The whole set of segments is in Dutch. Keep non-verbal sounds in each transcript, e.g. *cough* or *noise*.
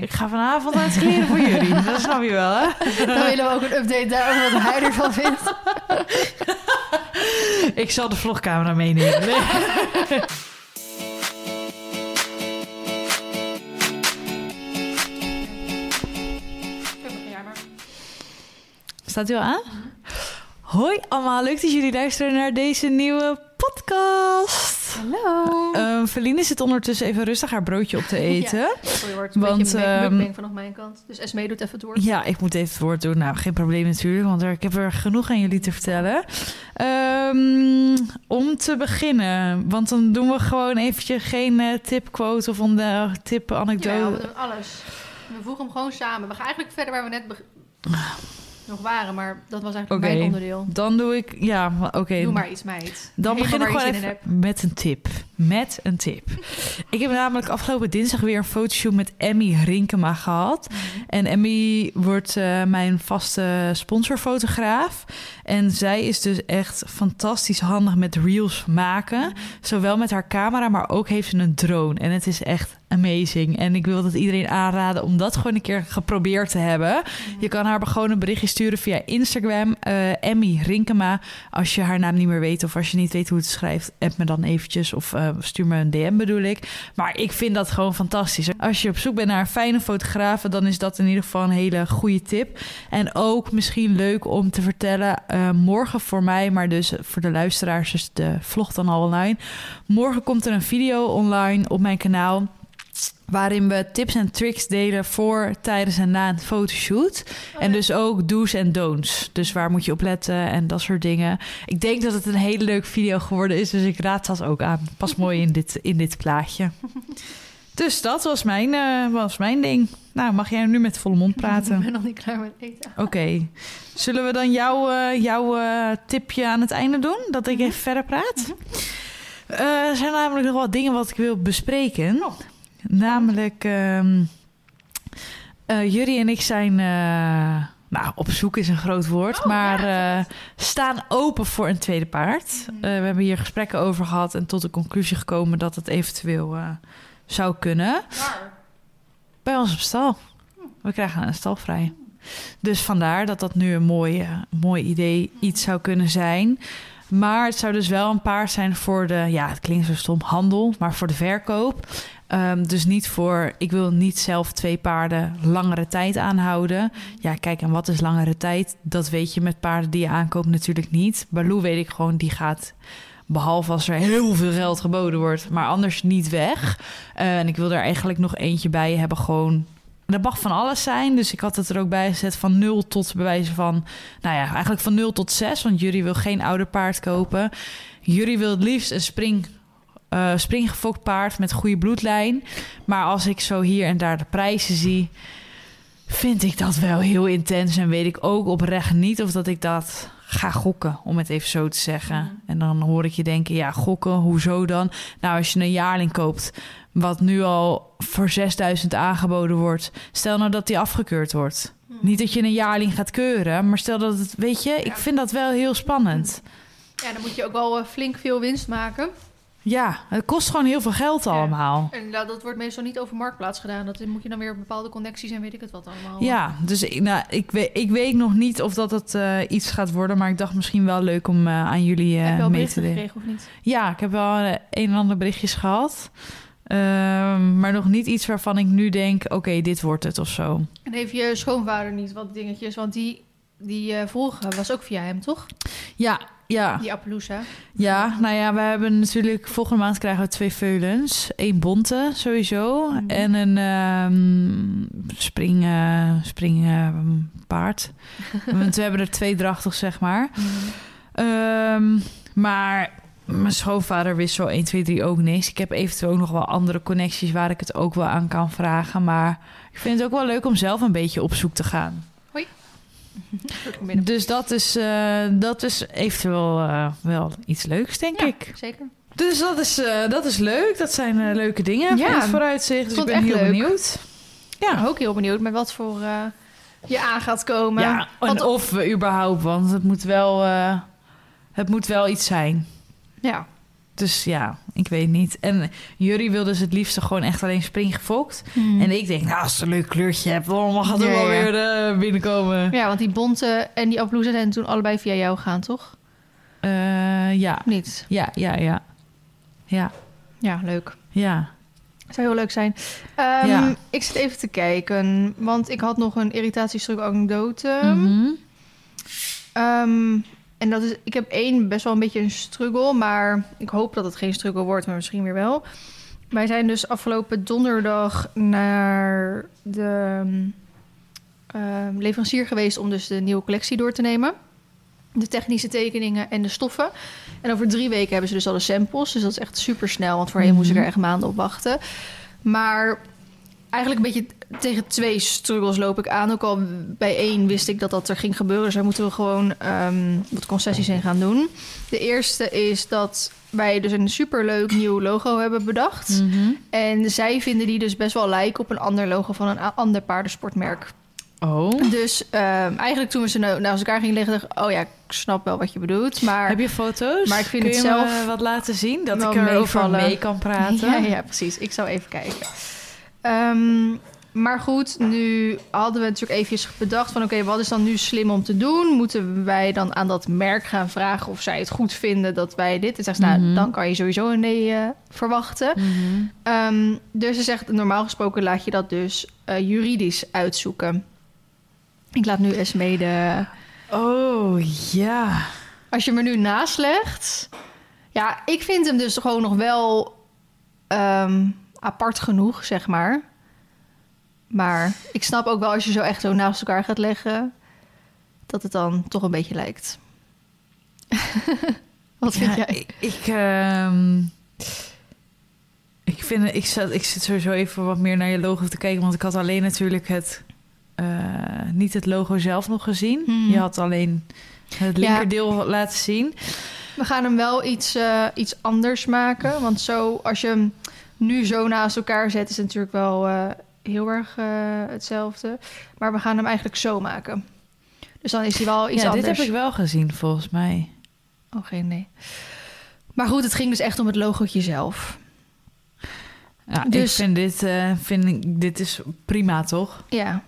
Ik ga vanavond uit kleren voor jullie. *laughs* Dat snap je wel, hè? Dan willen we ook een update daarover wat hij ervan vindt. *laughs* Ik zal de vlogcamera meenemen. Nee. Staat u al aan? Hoi allemaal, leuk dat jullie luisteren naar deze nieuwe podcast. Hallo. Um, Feline zit ondertussen even rustig haar broodje op te eten. Ja, sorry, wordt een Want, beetje ehm, vanaf mijn kant. Dus Esme doet even het woord. Ja, ik moet even het woord doen. Nou, geen probleem natuurlijk, want er, ik heb er genoeg aan jullie te vertellen. Ehm, om te beginnen, want dan doen we gewoon eventjes geen eh, tipquote of een uh, tip anekdote. Ja, we doen alles. We voegen hem gewoon samen. We gaan eigenlijk verder waar we net beg- nog waren, maar dat was eigenlijk Oké. mijn onderdeel. Dan doe ik, ja, oké. Doe maar iets, meid. Dan Helemaal begin ik gewoon even met een tip. Met een tip. *laughs* ik heb namelijk afgelopen dinsdag weer een fotoshoot met Emmy Rinkema gehad. En Emmy wordt eh, mijn vaste sponsorfotograaf. En zij is dus echt fantastisch handig met reels maken. Zowel met haar camera, maar ook heeft ze een drone. En het is echt amazing. En ik wil dat iedereen aanraden om dat gewoon een keer geprobeerd te hebben. Je kan haar gewoon een berichtje sturen via Instagram. eh, Emmy Rinkema. Als je haar naam niet meer weet of als je niet weet hoe het schrijft, app me dan eventjes of eh, stuur me een DM bedoel ik. Maar ik vind dat gewoon fantastisch. Als je op zoek bent naar een fijne fotograaf, dan is dat in ieder geval een hele goede tip. En ook misschien leuk om te vertellen, eh, morgen voor mij, maar dus voor de luisteraars is de vlog dan al online. Morgen komt er een video online op mijn kanaal waarin we tips en tricks delen voor, tijdens en na een fotoshoot. En dus ook do's en don'ts. Dus waar moet je op letten en dat soort dingen. Ik denk dat het een hele leuke video geworden is, dus ik raad dat ook aan. Pas mooi in dit, in dit plaatje. *laughs* Dus dat was mijn, eh, was mijn ding. Nou, mag jij nu met volle mond Ik praten? ben nog niet klaar met eten. Oké. Zullen we dan jouw, eh, jouw eh, tipje aan het einde doen? Dat ik even verder praat? Eh, er zijn namelijk nog wat dingen wat ik wil bespreken. Namelijk, ehm eh, jullie en ik zijn... eh, nou, op zoek is een groot woord, maar eh, staan open voor een tweede paard. Eh, we hebben hier gesprekken over gehad en tot de conclusie gekomen dat het eventueel zou kunnen. Waar? Bij ons op stal. We krijgen een stal vrij. Dus vandaar dat dat nu een mooi, mooi idee iets zou kunnen zijn. Maar het zou dus wel een paard zijn voor de, ja, het klinkt zo stom, handel, maar voor de verkoop. Ehm, dus niet voor, ik wil niet zelf twee paarden langere tijd aanhouden. Ja, kijk, en wat is langere tijd? Dat weet je met paarden die je aankoopt natuurlijk niet. Baloo weet ik gewoon, die gaat Behalve als er heel veel geld geboden wordt, maar anders niet weg. Eh, en ik wil er eigenlijk nog eentje bij hebben, gewoon. Dat mag van alles zijn. Dus ik had het er ook bij gezet van 0 tot bewijzen van. Nou ja, eigenlijk van 0 tot 6. Want jullie wil geen ouder paard kopen. Jullie wil het liefst een spring, eh springgefokt paard met goede bloedlijn. Maar als ik zo hier en daar de prijzen zie, vind ik dat wel heel intens. En weet ik ook oprecht niet of dat ik dat ga gokken, om het even zo te zeggen. En dan hoor ik je denken, ja, gokken, hoezo dan? Nou, als je een jaarling koopt, wat nu al voor 6000 aangeboden wordt, stel nou dat die afgekeurd wordt. Niet dat je een jaarling gaat keuren, maar stel dat het, weet je, ik vind dat wel heel spannend. Ja, dan moet je ook wel eh, flink veel winst maken. Ja, het kost gewoon heel veel geld allemaal. En dat, dat wordt meestal niet over marktplaats gedaan. Dat moet je dan weer op bepaalde connecties en weet ik het wat allemaal. Ja, dus ik, nou, ik, weet, ik weet nog niet of dat het eh, iets gaat worden, maar ik dacht misschien wel leuk om eh, aan jullie eh, Heb je al mee te berichten delen. gekregen of niet? Ja, ik heb wel eh, een en ander berichtjes gehad. Ehm, maar nog niet iets waarvan ik nu denk, oké, dit wordt het of zo. En heeft je schoonvader niet wat dingetjes? Want die, die eh vorige was ook via hem, toch? Ja, ja, Die Appaloosa. ja. Nou ja, we hebben natuurlijk volgende maand krijgen we twee veulens. Eén bonte sowieso Mhm. en een ehm spring, eh, spring eh, paard. *laughs* Want we hebben er twee drachtig, zeg maar. Ehm, maar mijn schoonvader wist zo 1, 2, 3 ook niks. Ik heb eventueel ook nog wel andere connecties waar ik het ook wel aan kan vragen. Maar ik vind het ook wel leuk om zelf een beetje op zoek te gaan. Dus dat is, eh, dat is eventueel eh, wel iets leuks, denk Ja, ik. zeker. Dus dat is, eh, dat is leuk. Dat zijn leuke dingen Ja, voor het vooruitzicht. Dus ik ben heel leuk. benieuwd. Ja. Ook heel benieuwd met wat voor je aan gaat komen. Ja, Want- of we überhaupt, want het moet wel, het moet wel iets zijn. ja. Dus ja, ik weet niet. En Jury wil dus het liefste gewoon echt alleen springgefokt. Hmm. En ik denk, nou, als je een leuk kleurtje hebt, dan mag het er wel ja. weer eh, binnenkomen. Ja, want die bonte en die Appaloosa zijn toen allebei via jou gegaan, toch? Eh, ja, niet? ja, ja, ja. Ja, Ja, leuk. ja. Zou heel leuk zijn. Ehm, Ja. Ik zit even te kijken, want ik had nog een irritatiestruk anekdote. Ehm, en dat is, ik heb één best wel een beetje een struggle, maar ik hoop dat het geen struggle wordt, maar misschien weer wel. Wij zijn dus afgelopen donderdag naar de ehm, leverancier geweest om dus de nieuwe collectie door te nemen. De technische tekeningen en de stoffen. En over drie weken hebben ze dus al de samples. Dus dat is echt super snel, want voorheen moest ik er echt maanden op wachten. Maar eigenlijk een beetje tegen twee struggles loop ik aan. Ook al bij één wist ik dat dat er ging gebeuren. Dus daar moeten we gewoon ehm, wat concessies in gaan doen. De eerste is dat wij dus een superleuk nieuw logo hebben bedacht. Mhm. En zij vinden die dus best wel lijken op een ander logo van een ander paardensportmerk. Oh. Dus ehm, eigenlijk toen we ze nou naast elkaar gingen liggen, dacht ik, oh ja, ik snap wel wat je bedoelt. Maar Heb je foto's? Maar ik vind Kun het zelf wat laten zien? Dat ik erover mee kan praten? *laughs* Ja, ja, precies. Ik zal even kijken. Ehm, maar goed, nu hadden we natuurlijk eventjes bedacht van... oké, wat is dan nu slim om te doen? Moeten wij dan aan dat merk gaan vragen of zij het goed vinden dat wij dit... En zegt ze, Mhm. nou, dan kan je sowieso een nee eh, verwachten. Mhm. Ehm, dus ze zegt, normaal gesproken laat je dat dus eh, juridisch uitzoeken. Ik laat nu Esme de... Oh, ja. Als je me nu naslegt... Ja, ik vind hem dus gewoon nog wel ehm, apart genoeg, zeg maar. Maar ik snap ook wel als je zo echt zo naast elkaar gaat leggen... dat het dan toch een beetje lijkt. *laughs* Wat vind Ja, jij? Ik, ik, ehm, ik, vind, ik, zat, ik zit sowieso even wat meer naar je logo te kijken. Want ik had alleen natuurlijk het, eh, niet het logo zelf nog gezien. Hmm. Je had alleen het Ja. linkerdeel laten zien. We gaan hem wel iets, eh, iets anders maken. Want zo, als je hem nu zo naast elkaar zet... is het natuurlijk wel eh, heel erg eh, hetzelfde. Maar we gaan hem eigenlijk zo maken. Dus dan is hij wel iets ja, anders. dit heb ik wel gezien volgens mij. Oh, geen nee. Maar goed, het ging dus echt om het logootje zelf. Ja, Dus- Ik vind dit, eh, vind ik, dit is prima, toch? Ja,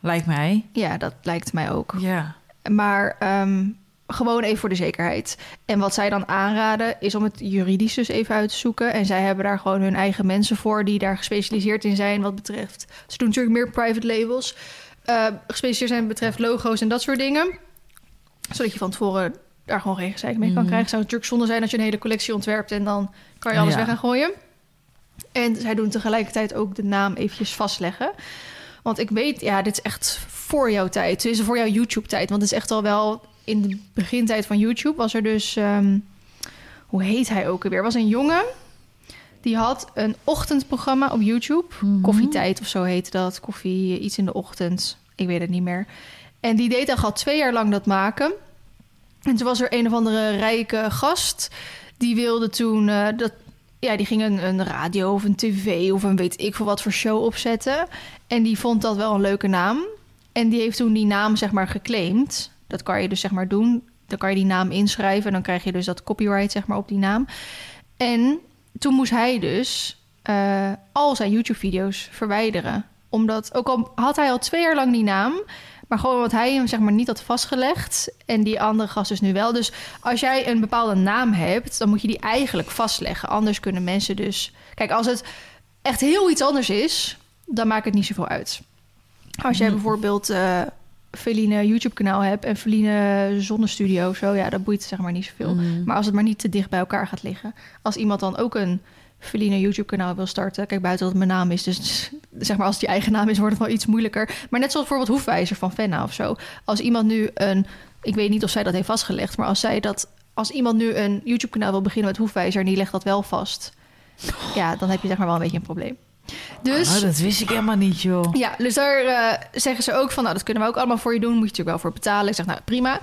Lijkt mij. ja dat lijkt mij ook. Ja. Maar ehm, gewoon even voor de zekerheid. En wat zij dan aanraden is om het juridisch dus even uit te zoeken. En zij hebben daar gewoon hun eigen mensen voor die daar gespecialiseerd in zijn wat betreft. Ze doen natuurlijk meer private labels. eh, gespecialiseerd zijn wat betreft logo's en dat soort dingen. Zodat je van tevoren daar gewoon geen gezeik mee kan Mhm. krijgen. Zou natuurlijk zonde zijn als je een hele collectie ontwerpt en dan kan je alles Ja. weg gaan gooien. En zij doen tegelijkertijd ook de naam eventjes vastleggen. Want ik weet, ja, dit is echt voor jouw tijd. Het is voor jouw YouTube-tijd. Want het is echt al wel in de begintijd van YouTube was er dus... ehm, hoe heet hij ook alweer? Er was een jongen die had een ochtendprogramma op YouTube. Mhm. Koffietijd of zo heette dat. Koffie, iets in de ochtend. Ik weet het niet meer. En die deed al twee jaar lang dat maken. En toen was er een of andere rijke gast. Die wilde toen... eh, dat, ja, die ging een, een radio of een tv of een weet ik veel wat voor show opzetten. En die vond dat wel een leuke naam. En die heeft toen die naam zeg maar geclaimd. Dat kan je dus zeg maar doen. Dan kan je die naam inschrijven en dan krijg je dus dat copyright zeg maar op die naam. En toen moest hij dus eh, al zijn YouTube-video's verwijderen. Omdat, ook al had hij al twee jaar lang die naam... maar gewoon wat hij hem zeg maar niet had vastgelegd... en die andere gast dus nu wel. Dus als jij een bepaalde naam hebt... dan moet je die eigenlijk vastleggen. Anders kunnen mensen dus... Kijk, als het echt heel iets anders is... dan maakt het niet zoveel uit. Als jij Hmm. bijvoorbeeld... eh Feline YouTube-kanaal hebt en Feline Zonnestudio of zo... ja, dat boeit zeg maar niet zoveel. Mhm. Maar als het maar niet te dicht bij elkaar gaat liggen. Als iemand dan ook een Feline YouTube-kanaal wil starten... Kijk, buiten dat het mijn naam is. Dus *laughs* zeg maar als het je eigen naam is, wordt het wel iets moeilijker. Maar net zoals bijvoorbeeld Hoefwijzer van Fenna of zo. Als iemand nu een... Ik weet niet of zij dat heeft vastgelegd... maar als zij dat... Als iemand nu een YouTube-kanaal wil beginnen met Hoefwijzer... en die legt dat wel vast... ja, dan heb je zeg maar wel een beetje een probleem. Dus... Oh, dat wist ik helemaal niet, joh. Ja, dus daar eh, zeggen ze ook van, nou, dat kunnen we ook allemaal voor je doen. Moet je natuurlijk wel voor betalen. Ik zeg, nou, prima.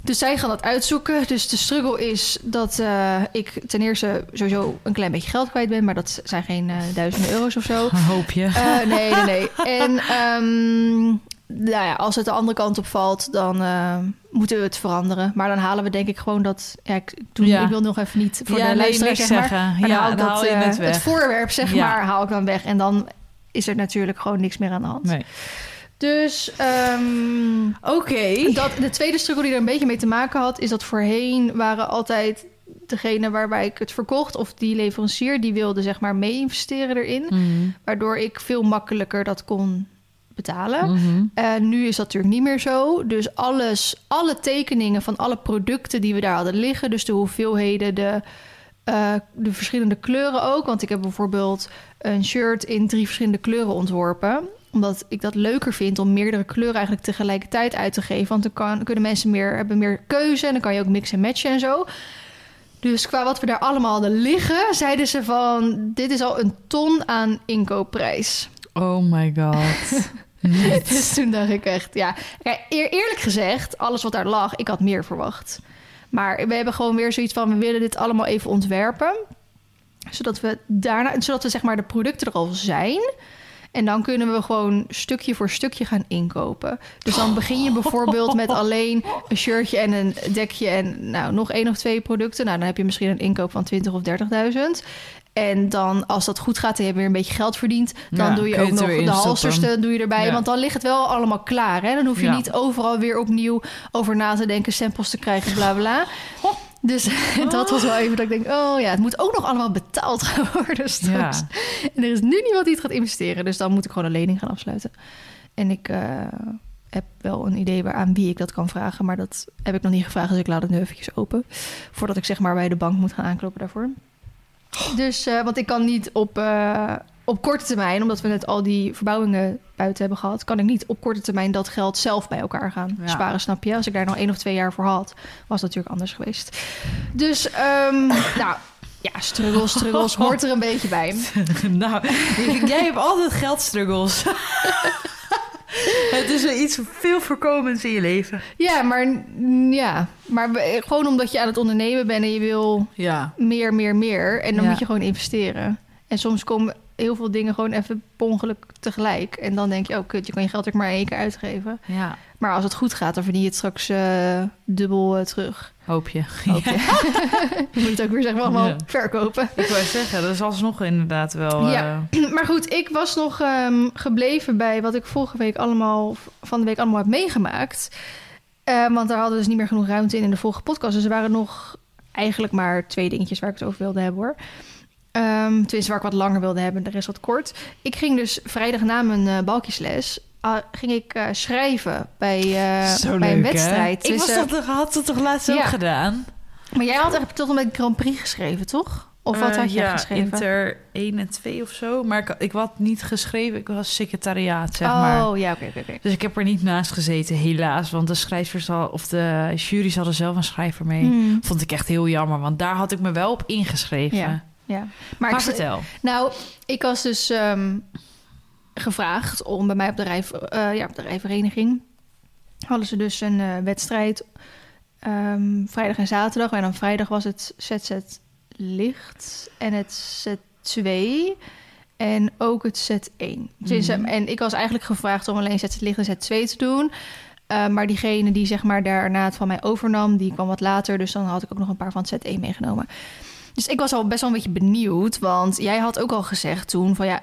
Dus zij gaan dat uitzoeken. Dus de struggle is dat eh, ik ten eerste sowieso een klein beetje geld kwijt ben. Maar dat zijn geen eh, duizenden euro's of zo. Een hoopje. Nee, nee, nee. *laughs* En ehm, nou ja, als het de andere kant op valt, dan eh, moeten we het veranderen. Maar dan halen we denk ik gewoon dat... Ja, ik, toen, Ja. ik wil nog even niet voor Ja, de luisteraar niks zeg maar. zeggen. Maar Ja, dan dat, haal je eh, het weg. voorwerp, zeg Ja. maar, haal ik dan weg. En dan is er natuurlijk gewoon niks meer aan de hand. Nee. Dus ehm, Oké. dat, de tweede struggle die er een beetje mee te maken had... is dat voorheen waren altijd degene waarbij ik het verkocht... of die leverancier, die wilde zeg maar mee investeren erin. Mhm. Waardoor ik veel makkelijker dat kon betalen. Eh, nu is dat natuurlijk niet meer zo. Dus alles, alle tekeningen van alle producten die we daar hadden liggen... dus de hoeveelheden, de, eh, de verschillende kleuren ook. Want ik heb bijvoorbeeld een shirt in drie verschillende kleuren ontworpen omdat ik dat leuker vind om meerdere kleuren eigenlijk tegelijkertijd uit te geven. Want dan kan, kunnen mensen meer, hebben meer keuze en dan kan je ook mixen en matchen en zo. Dus qua wat we daar allemaal hadden liggen, zeiden ze van... dit is al een ton aan inkoopprijs. Oh my god. *laughs* *laughs* Dus toen dacht ik echt, ja... Kijk, eer- eerlijk gezegd, alles wat daar lag, ik had meer verwacht. Maar we hebben gewoon weer zoiets van... we willen dit allemaal even ontwerpen. Zodat we daarna... zodat we zeg maar de producten er al zijn... En dan kunnen we gewoon stukje voor stukje gaan inkopen. Dus dan begin je bijvoorbeeld met *laughs* alleen een shirtje en een dekje en nou, nog één of twee producten. Nou, dan heb je misschien een inkoop van 20 of 30.000. En dan, als dat goed gaat en je hebt weer een beetje geld verdiend, dan Ja, doe je ook nog de in halsterste doe je erbij. Ja. Want dan ligt het wel allemaal klaar. Hè? Dan hoef je Ja. niet overal weer opnieuw over na te denken, samples te krijgen, bla bla. Dus *laughs* dat was wel even dat ik denk, oh ja, het moet ook nog allemaal betaald gaan *laughs* worden straks. En er is nu niemand die het gaat investeren. Dus dan moet ik gewoon een lening gaan afsluiten. En ik eh, heb wel een idee waar, aan wie ik dat kan vragen. Maar dat heb ik nog niet gevraagd. Dus ik laat het nu eventjes open. Voordat ik zeg maar bij de bank moet gaan aankloppen daarvoor. Dus, eh, want ik kan niet op, eh, op korte termijn... omdat we net al die verbouwingen buiten hebben gehad... kan ik niet op korte termijn dat geld zelf bij elkaar gaan Ja. sparen, snap je? Als ik daar nog één of twee jaar voor had, was dat natuurlijk anders geweest. Dus, ehm, *laughs* nou... Ja, struggles, struggles, hoort er een beetje bij. *laughs* nou, jij hebt altijd geldstruggles. *laughs* *laughs* Het is iets veel voorkomends in je leven. Ja, maar, ja. maar we- gewoon omdat je aan het ondernemen bent en je wil Ja. meer, meer, meer. En dan Ja. moet je gewoon investeren. En soms komen heel veel dingen gewoon even ongeluk tegelijk. En dan denk je, oh kut, je kan je geld ook maar één keer uitgeven. Ja, Maar als het goed gaat, dan verdien je het straks eh, dubbel eh, terug. Hoop je. Hoop je. *laughs* je moet het ook weer zeg maar allemaal Ja. verkopen. Ik wou zeggen, dat is alsnog inderdaad wel... Ja. eh, *clears throat* Maar goed, ik was nog ehm, gebleven bij wat ik vorige week allemaal van de week allemaal heb meegemaakt. Eh, want daar hadden we dus niet meer genoeg ruimte in in de vorige podcast. Dus er waren nog eigenlijk maar twee dingetjes waar ik het over wilde hebben hoor. Ehm tenminste, waar ik wat langer wilde hebben, de rest wat kort. Ik ging dus vrijdag na mijn eh, balkjesles... ah, ging ik eh, schrijven bij, eh, bij leuk, een hè? wedstrijd. Ik Dus, was eh, dat, had dat toch laatst ja. ook gedaan? Maar jij had eigenlijk tot en met Grand Prix geschreven, toch? Of wat had jij ja, geschreven? Inter 1 en 2 of zo. Maar ik, ik had niet geschreven, ik was secretariaat, zeg maar. Oh, ja, oké, oké, oké. Dus ik heb er niet naast gezeten, helaas. Want de schrijvers al, of de jury's hadden zelf een schrijver mee. Hmm, Vond ik echt heel jammer, want daar had ik me wel op ingeschreven. Ja. ja. Maar, ik, vertel. Nou, ik was dus ehm, gevraagd om bij mij op de, rij, eh, ja, op de rijvereniging... hadden ze dus een eh, wedstrijd ehm, vrijdag en zaterdag. En dan vrijdag was het ZZ Licht en het Z2 en ook het Z1. Dus, eh, En ik was eigenlijk gevraagd om alleen ZZ Licht en Z2 te doen... Eh, maar diegene die zeg maar daarna het van mij overnam, die kwam wat later. Dus dan had ik ook nog een paar van het Z1 meegenomen. Dus ik was al best wel een beetje benieuwd. Want jij had ook al gezegd toen van ja,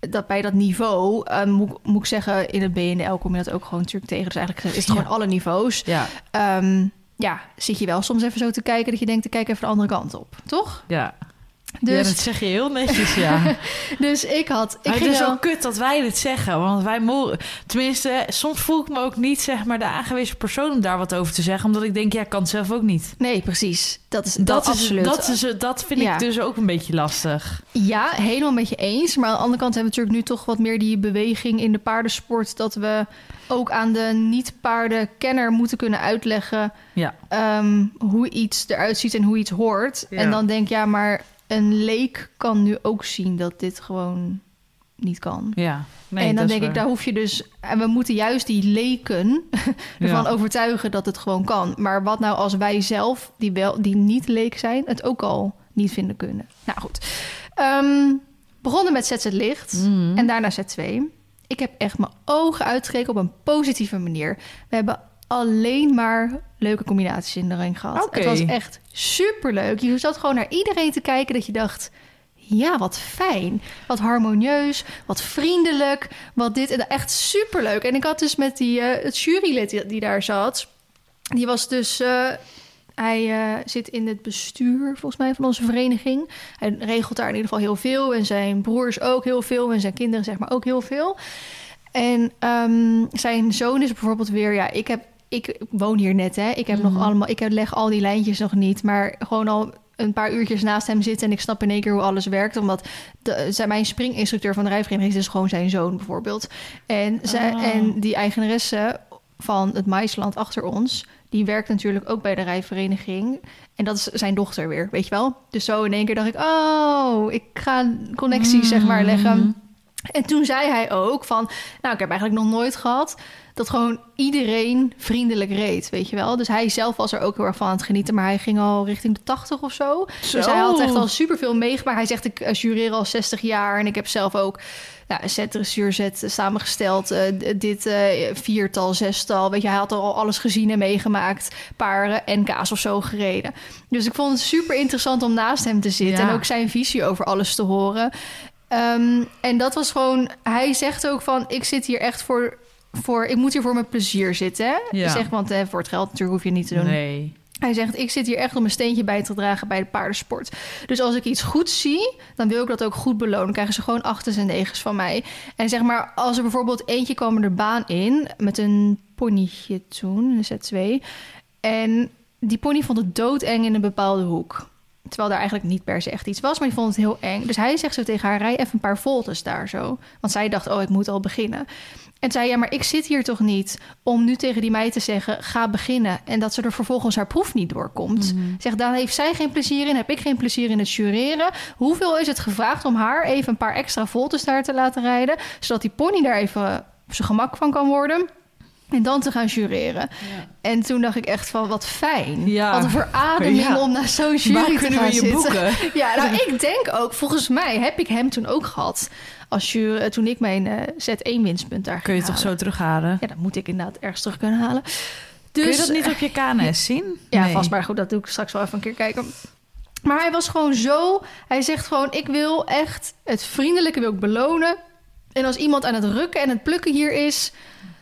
dat bij dat niveau, eh, moet, moet ik zeggen, in het BNL kom je dat ook gewoon natuurlijk tegen. Dus eigenlijk is het Ja. gewoon alle niveaus. Ja, Ehm, ja, zit je wel soms even zo te kijken dat je denkt, ik kijk even de andere kant op, toch? ja. Dus, ja, dat zeg je heel netjes, ja. *laughs* dus ik had, ik maar het is wel- kut dat wij dit zeggen. Want wij mogen... Tenminste, soms voel ik me ook niet, zeg maar, de aangewezen persoon om daar wat over te zeggen. Omdat ik denk, ja, ik kan het zelf ook niet. Nee, precies. Dat is dat, Dat, is, absoluut. dat, is, dat vind Ja. ik dus ook een beetje lastig. Ja, helemaal met je eens. Maar aan de andere kant hebben we natuurlijk nu toch wat meer die beweging in de paardensport. Dat we ook aan de niet-paardenkenner moeten kunnen uitleggen Ja. ehm, hoe iets eruit ziet en hoe iets hoort. Ja. En dan denk ja, maar een leek kan nu ook zien dat dit gewoon niet kan. Ja. Nee, en dan denk ik, daar hoef je dus... En we moeten juist die leken *laughs* ervan Ja. overtuigen dat het gewoon kan. Maar wat nou als wij zelf, die, wel, die niet leek zijn... het ook al niet vinden kunnen? Nou goed. Ehm, begonnen met ZZ Licht Mhm. en daarna Z2. Ik heb echt mijn ogen uitgekeken op een positieve manier. We hebben alleen maar leuke combinaties in de ring gehad. Het was echt superleuk. Je zat gewoon naar iedereen te kijken dat je dacht... Ja, wat fijn. Wat harmonieus, wat vriendelijk, wat dit en echt superleuk. En ik had dus met die, eh, het jurylid die, die daar zat... Die was dus... eh, hij eh, zit in het bestuur, volgens mij, van onze vereniging. Hij regelt daar in ieder geval heel veel. En zijn broers ook heel veel. En zijn kinderen, zeg maar, ook heel veel. En ehm, zijn zoon is bijvoorbeeld weer... Ja, ik, heb, ik woon hier net, hè. Ik heb Mhm. nog allemaal... Ik leg al die lijntjes nog niet. Maar gewoon al een paar uurtjes naast hem zitten... en ik snap in één keer hoe alles werkt. Omdat de, zijn, mijn springinstructeur van de rijvereniging... is dus gewoon zijn zoon, bijvoorbeeld. En, zij, Ah. en die eigenaresse van het maisland achter ons... die werkt natuurlijk ook bij de rijvereniging... En dat is zijn dochter weer, weet je wel? Dus zo in één keer dacht ik, oh, ik ga een connectie, zeg maar, leggen. En toen zei hij ook van, nou, ik heb eigenlijk nog nooit gehad dat gewoon iedereen vriendelijk reed, weet je wel? Dus hij zelf was er ook heel erg van aan het genieten, maar hij ging al richting de 80 of zo. Zo. Dus hij had echt al superveel meegemaakt. Hij zegt, ik eh, jureer al 60 jaar en ik heb zelf ook nou, een set, dressuurzet samengesteld. eh, dit eh, viertal, zestal, weet je, hij had al alles gezien en meegemaakt. Paren, NK's of zo gereden. Dus ik vond het super interessant om naast hem te zitten Ja. en ook zijn visie over alles te horen. Ehm, en dat was gewoon, hij zegt ook van, ik zit hier echt voor, voor ik moet hier voor mijn plezier zitten. Ja. Zeg, want eh, voor het geld natuurlijk hoef je niet te doen. Nee. Hij zegt, ik zit hier echt om een steentje bij te dragen bij de paardensport. Dus als ik iets goed zie, dan wil ik dat ook goed belonen. Dan krijgen ze gewoon achters en negens van mij. En zeg maar, als er bijvoorbeeld eentje kwam er de baan in... met een ponytje toen, een Z2. En die pony vond het doodeng in een bepaalde hoek. Terwijl daar eigenlijk niet per se echt iets was, maar die vond het heel eng. Dus hij zegt zo tegen haar, rij even een paar voltes daar zo. Want zij dacht, oh, ik moet al beginnen. En zei, ja, maar ik zit hier toch niet om nu tegen die meid te zeggen... ga beginnen. En dat ze er vervolgens haar proef niet doorkomt. Zegt, dan heeft zij geen plezier in, heb ik geen plezier in het jureren. Hoeveel is het gevraagd om haar even een paar extra voltes daar te laten rijden... zodat die pony daar even op zijn gemak van kan worden... En dan te gaan jureren. En toen dacht ik echt van, wat fijn. Ja. Wat een verademing Ja. om naar zo'n jury Waar te kunnen gaan we je zitten. boeken? *laughs* Ja, nou, *laughs* ik denk ook, volgens mij heb ik hem toen ook gehad. Als jury, eh, toen ik mijn eh, Z1-winstpunt daar Kun je ging toch zo terughalen? Ja, dat moet ik inderdaad ergens terug kunnen halen. Dus, Kun je dat niet op je KNS zien? *laughs* Ja, Nee. vast maar goed. Dat doe ik straks wel even een keer kijken. Maar hij was gewoon zo... Hij zegt gewoon, ik wil echt het vriendelijke wil ik belonen. En als iemand aan het rukken en het plukken hier is...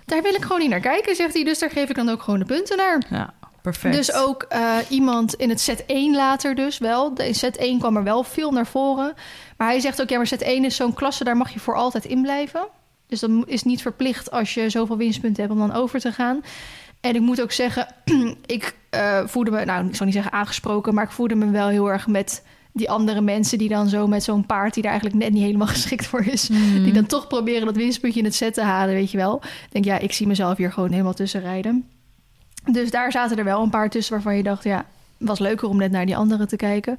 Daar wil ik gewoon niet naar kijken, zegt hij. Dus daar geef ik dan ook gewoon de punten naar. Ja, perfect. Dus ook eh, iemand in het set 1 later dus wel. De- In set 1 kwam er wel veel naar voren. Maar hij zegt ook, ja, maar set 1 is zo'n klasse... daar mag je voor altijd in blijven. Dus dat is niet verplicht als je zoveel winstpunten hebt... om dan over te gaan. En ik moet ook zeggen, *clears throat* ik eh, voelde me... nou, ik zal niet zeggen aangesproken... maar ik voelde me wel heel erg met die andere mensen... die dan zo met zo'n paard... die daar eigenlijk net niet helemaal *laughs* geschikt voor is... Mhm. die dan toch proberen dat winstpuntje in het set te halen, weet je wel. Ik denk, ja, ik zie mezelf hier gewoon helemaal tussen rijden. Dus daar zaten er wel een paar tussen waarvan je dacht, ja, was leuker om net naar die anderen te kijken.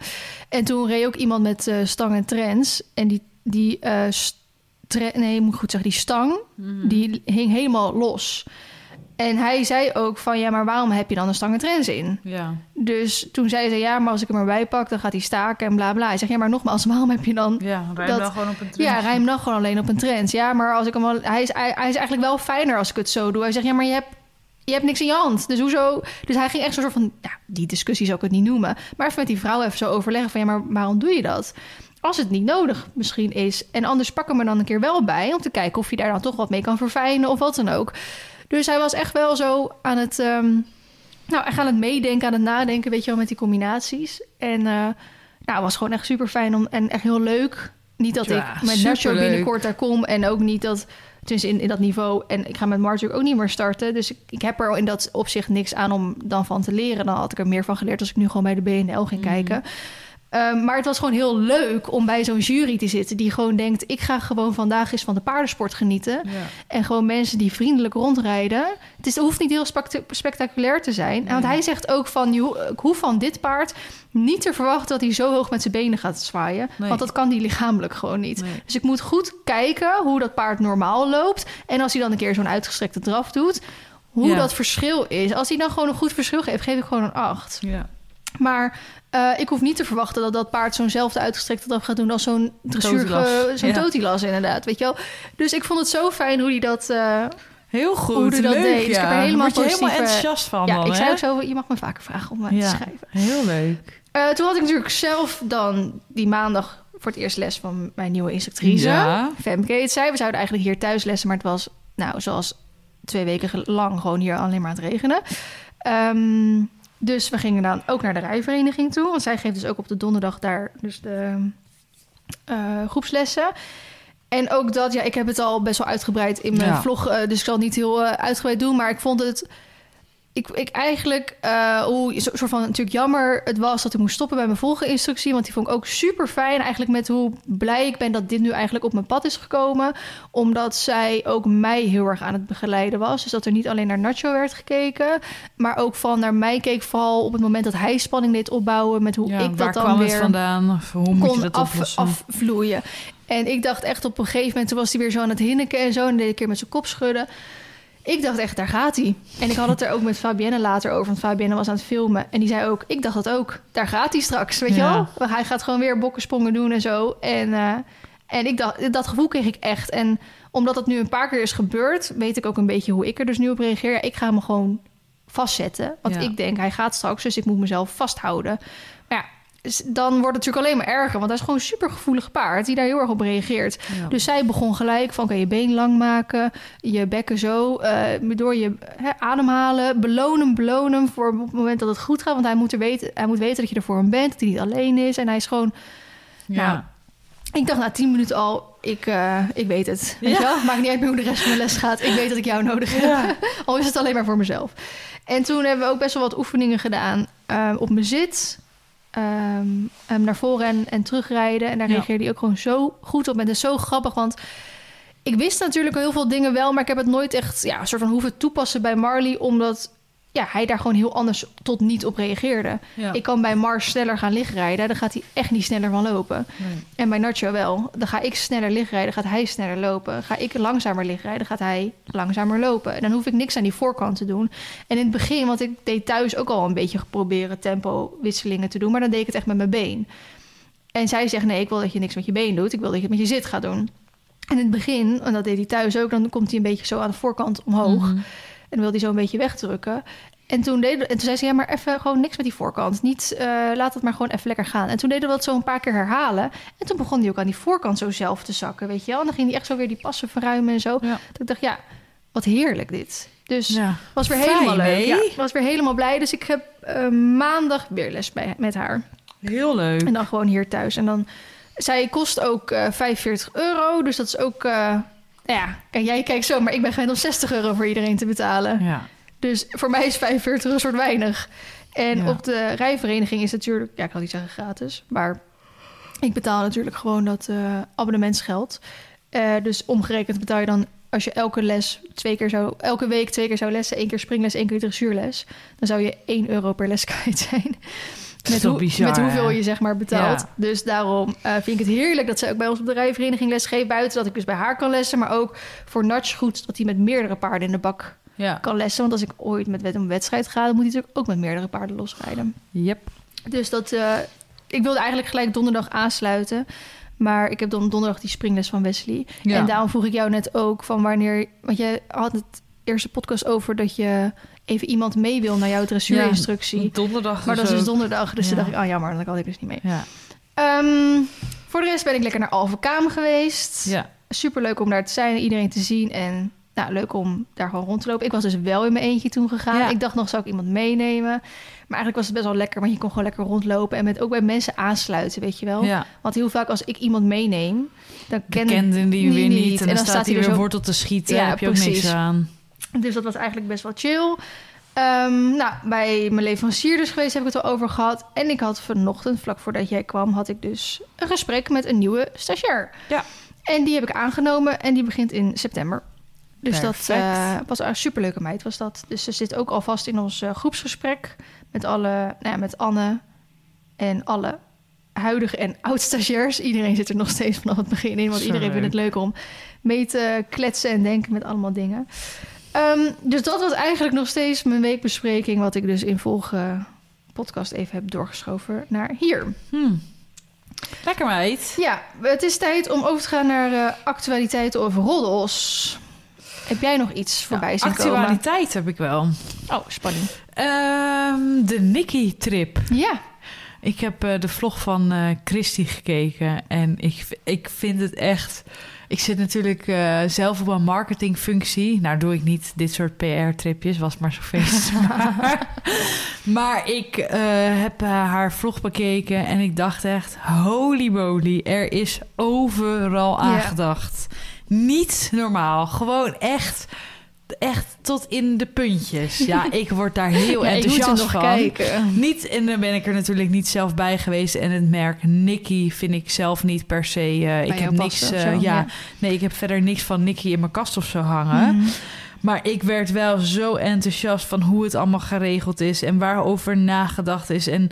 En toen reed ook iemand met eh, stang en trends. En die, die stre- nee, moet goed zeggen, die stang, Mhm. die hing helemaal los. En hij zei ook van, ja, maar waarom heb je dan een stang en trends in? Ja. Dus toen zei ze, ja, maar als ik hem erbij pak, dan gaat hij staken en bla bla. Hij zegt, ja, maar nogmaals, waarom heb je dan Ja, rij Dat- dan gewoon op een trend. ja, rij hem dan gewoon alleen op een trend. Ja, maar als ik hem al, hij, is, hij, hij is eigenlijk wel fijner als ik het zo doe. Hij zegt, ja, maar je hebt, je hebt niks in je hand. Dus hoezo? Dus hij ging echt zo'n soort van, ja, die discussie zou ik het niet noemen. Maar even met die vrouw even zo overleggen van, ja, maar waarom doe je dat? Als het niet nodig misschien is. En anders pak hem er dan een keer wel bij... om te kijken of je daar dan toch wat mee kan verfijnen of wat dan ook. Dus hij was echt wel zo aan het... ehm, nou, echt aan het meedenken, aan het nadenken, weet je wel, met die combinaties. En eh, nou, het was gewoon echt super fijn om, en echt heel leuk. Niet dat Ja, ik met Nacho binnenkort daar kom en ook niet dat, tenminste in, in dat niveau. En ik ga met Mark ook niet meer starten. Dus ik, ik heb er in dat opzicht niks aan om dan van te leren. Dan had ik er meer van geleerd als ik nu gewoon bij de BNL ging Mhm. kijken. Ehm, maar het was gewoon heel leuk om bij zo'n jury te zitten die gewoon denkt: ik ga gewoon vandaag eens van de paardensport genieten. Ja. En gewoon mensen die vriendelijk rondrijden. Het, is, het hoeft niet heel specta- spectaculair te zijn. En Want Nee. hij zegt ook van... ik hoef van dit paard niet te verwachten... dat hij zo hoog met zijn benen gaat zwaaien. Nee. Want dat kan hij lichamelijk gewoon niet. Nee. Dus ik moet goed kijken hoe dat paard normaal loopt. En als hij dan een keer zo'n uitgestrekte draf doet... hoe Ja. dat verschil is. Als hij dan gewoon een goed verschil geeft... geef ik gewoon een 8. Ja. Maar eh, ik hoef niet te verwachten dat dat paard zo'nzelfde uitgestrekte draf gaat doen als zo'n dressuur, zo'n ja. totilas inderdaad, weet je wel. Dus ik vond het zo fijn hoe hij dat... eh, Heel goed, Hoe dat leuk, deed. Dus ik heb er helemaal Word je helemaal enthousiast van ja, dan, ik zei hè? ook zo, je mag me vaker vragen om mij Ja. te schrijven. Heel leuk. Eh, toen had ik natuurlijk zelf dan die maandag voor het eerst les van mijn nieuwe instructrice. Ja. Femke heet zij. We zouden eigenlijk hier thuis lessen, maar het was nou zoals twee weken lang gewoon hier alleen maar aan het regenen. Ehm, dus we gingen dan ook naar de rijvereniging toe. Want zij geeft dus ook op de donderdag daar dus de eh, groepslessen. En ook dat, ja, ik heb het al best wel uitgebreid in mijn Ja. vlog, eh, dus ik zal het niet heel eh, uitgebreid doen. Maar ik vond het, ik, ik eigenlijk, eh hoe soort van natuurlijk jammer het was dat ik moest stoppen bij mijn volgende instructie. Want die vond ik ook super fijn. Eigenlijk met hoe blij ik ben dat dit nu eigenlijk op mijn pad is gekomen. Omdat zij ook mij heel erg aan het begeleiden was. Dus dat er niet alleen naar Nacho werd gekeken, maar ook van naar mij keek. Vooral op het moment dat hij spanning deed opbouwen met hoe Ja, ik dat dan kwam weer het vandaan? Of hoe moet je kon dat af, afvloeien. En ik dacht echt op een gegeven moment, toen was hij weer zo aan het hinniken en zo. En deed ik een keer met zijn kop schudden. Ik dacht echt, daar gaat hij. En ik had het er ook met Fabienne later over. Want Fabienne was aan het filmen. En die zei ook, ik dacht dat ook. Daar gaat hij straks, weet Ja. je wel? Hij gaat gewoon weer bokkensprongen doen en zo. En, eh, en ik dacht, dat gevoel kreeg ik echt. En omdat het nu een paar keer is gebeurd... weet ik ook een beetje hoe ik er dus nu op reageer. Ja, ik ga hem gewoon vastzetten. Want Ja. ik denk, hij gaat straks, dus ik moet mezelf vasthouden. Dan wordt het natuurlijk alleen maar erger. Want hij is gewoon een supergevoelig paard die daar heel erg op reageert. Ja. Dus zij begon gelijk van, oké, je been lang maken, je bekken zo, eh, door je hè, ademhalen, beloon hem voor op het moment dat het goed gaat. Want hij moet, er weten, hij moet weten dat je er voor hem bent, dat hij niet alleen is. En hij is gewoon, ja. nou, ik dacht na tien minuten al, ik, eh, ik weet het. Weet Ja. wel? Maakt niet uit meer hoe de rest van de les gaat. Ik weet dat ik jou nodig heb. *laughs* Al is het alleen maar voor mezelf. En toen hebben we ook best wel wat oefeningen gedaan eh, op mijn zit. Hem naar voren en, en terugrijden. En daar Ja. reageerde hij ook gewoon zo goed op. En dat is zo grappig, want ik wist natuurlijk heel veel dingen wel... maar ik heb het nooit echt ja, een soort van hoeven toepassen bij Marley... omdat ja, hij daar gewoon heel anders tot niet op reageerde. Ja. Ik kan bij Mars sneller gaan lichtrijden. Dan gaat hij echt niet sneller van lopen. Nee. En bij Nacho wel. Dan ga ik sneller lichtrijden, gaat hij sneller lopen. Ga ik langzamer lichtrijden, gaat hij langzamer lopen. En dan hoef ik niks aan die voorkant te doen. En in het begin, want ik deed thuis ook al een beetje proberen tempo-wisselingen te doen. Maar dan deed ik het echt met mijn been. En zij zegt, nee, ik wil dat je niks met je been doet. Ik wil dat je het met je zit gaat doen. En in het begin, en dat deed hij thuis ook... dan komt hij een beetje zo aan de voorkant omhoog. Mhm. En wilde hij zo een beetje wegdrukken. En toen, deed, en toen zei ze, ja, maar even gewoon niks met die voorkant. Niet, eh, laat het maar gewoon even lekker gaan. En toen deden we dat zo een paar keer herhalen. En toen begon hij ook aan die voorkant zo zelf te zakken, weet je wel. En dan ging hij echt zo weer die passen verruimen en zo. Ja. Dat ik dacht, ja, wat heerlijk dit. Dus Ja. was weer Fijn, helemaal leuk. Ja, was weer helemaal blij. Dus ik heb eh, maandag weer les bij, met haar. Heel leuk. En dan gewoon hier thuis. En dan, zij kost ook eh 45 euro. Dus dat is ook, ja, kijk, jij kijkt zo, maar ik ben gewend om 60 euro voor iedereen te betalen. Ja. Dus voor mij is 45 een soort weinig. En Ja. op de rijvereniging is het natuurlijk, ja, ik kan niet zeggen gratis, maar ik betaal natuurlijk gewoon dat eh, abonnementsgeld. Eh, dus omgerekend betaal je dan, als je elke les twee keer zou, elke week twee keer zou lessen, één keer springles, één keer dressuurles, dan zou je 1 euro per les *laughs* kwijt zijn. Met, toch hoe- bizar, met hoeveel je zeg maar betaalt. Ja. Dus daarom eh, vind ik het heerlijk dat zij ook bij ons op de rijvereniging les geeft. Buiten dat ik dus bij haar kan lessen. Maar ook voor Natch goed dat hij met meerdere paarden in de bak Ja. kan lessen. Want als ik ooit met wet- een wedstrijd ga, dan moet hij natuurlijk ook met meerdere paarden losrijden. Yep. Dus dat, eh, ik wilde eigenlijk gelijk donderdag aansluiten. Maar ik heb dan donderdag die springles van Wesley. Ja. En daarom vroeg ik jou net ook van wanneer... Want jij had het eerste podcast over dat je even iemand mee wil naar jouw dressuurinstructie. Donderdag. maar dat is dus ook. donderdag. Dus toen Ja. dacht ik, ah jammer, dan kan ik dus niet mee. Ja. Ehm, voor de rest ben ik lekker naar Alphen geweest. Ja. Super leuk om daar te zijn en iedereen te zien. En nou, leuk om daar gewoon rond te lopen. Ik was dus wel in mijn eentje toen gegaan. Ja. Ik dacht nog, zou ik iemand meenemen? Maar eigenlijk was het best wel lekker, want je kon gewoon lekker rondlopen. En met ook bij mensen aansluiten, weet je wel. Ja. Want heel vaak als ik iemand meeneem, dan ken Kenden die die weer niet. niet. En, dan, staat hij weer zo- wortel te schieten. Ja, heb je ook precies. niks aan. Dus dat was eigenlijk best wel chill. Ehm, nou, bij mijn leverancier dus geweest heb ik het al over gehad. En ik had vanochtend, vlak voordat jij kwam, had ik dus een gesprek met een nieuwe stagiair. Ja. En die heb ik aangenomen en die begint in september. Dus dat eh, was een superleuke meid, was dat. Dus ze zit ook alvast in ons eh, groepsgesprek met alle, nou ja, met Anne en alle huidige en oud-stagiairs. Iedereen zit er nog steeds vanaf het begin in, want iedereen vindt het leuk. leuk om mee te kletsen en denken met allemaal dingen. Ehm, dus dat was eigenlijk nog steeds mijn weekbespreking, wat ik dus in podcast even heb doorgeschoven naar hier. Hmm. Lekker meid. Ja, het is tijd om over te gaan naar eh, actualiteiten over roddels. Heb jij nog iets voorbij zien komen? Actualiteit heb ik wel. Oh, spanning. Ehm, de Nicky-trip. Ja, Ik heb eh, de vlog van eh Christy gekeken en ik, ik vind het echt... Ik zit natuurlijk eh, zelf op een marketingfunctie. Nou doe ik niet dit soort PR-tripjes, was maar zo feest. *laughs* maar ik eh, heb eh, haar vlog bekeken en ik dacht echt... Holy moly, er is overal Ja. aangedacht. Niet normaal, gewoon echt... Echt tot in de puntjes. Ja, *laughs* ik word daar heel ja enthousiast nog van. kijken. Niet, en dan ben ik er natuurlijk niet zelf bij geweest. En het merk Nicky vind ik zelf niet per se. eh, ik heb niks. eh, ja. nee, ik heb verder niks van Nicky in mijn kast of zo hangen. Mhm. Maar ik werd wel zo enthousiast van hoe het allemaal geregeld is en waarover nagedacht is. En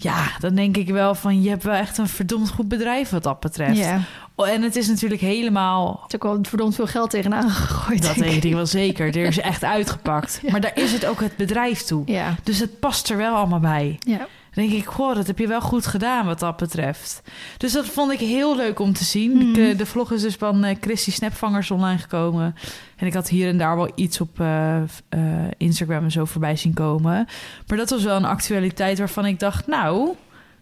ja, dan denk ik wel van je hebt wel echt een verdomd goed bedrijf wat dat betreft. Ja, Oh, en het is natuurlijk helemaal er is ook wel verdomd veel geld tegenaan gegooid. dat denk ik. wel zeker. Er is *laughs* echt uitgepakt. Maar daar is het ook het bedrijf toe. Ja, Dus het past er wel allemaal bij. ja. Dan denk ik, goh, dat heb je wel goed gedaan wat dat betreft. Dus dat vond ik heel leuk om te zien. Mhm. De, de vlog is dus van eh Christy Snapvangers online gekomen. En ik had hier en daar wel iets op eh, eh, Instagram en zo voorbij zien komen. Maar dat was wel een actualiteit waarvan ik dacht, nou,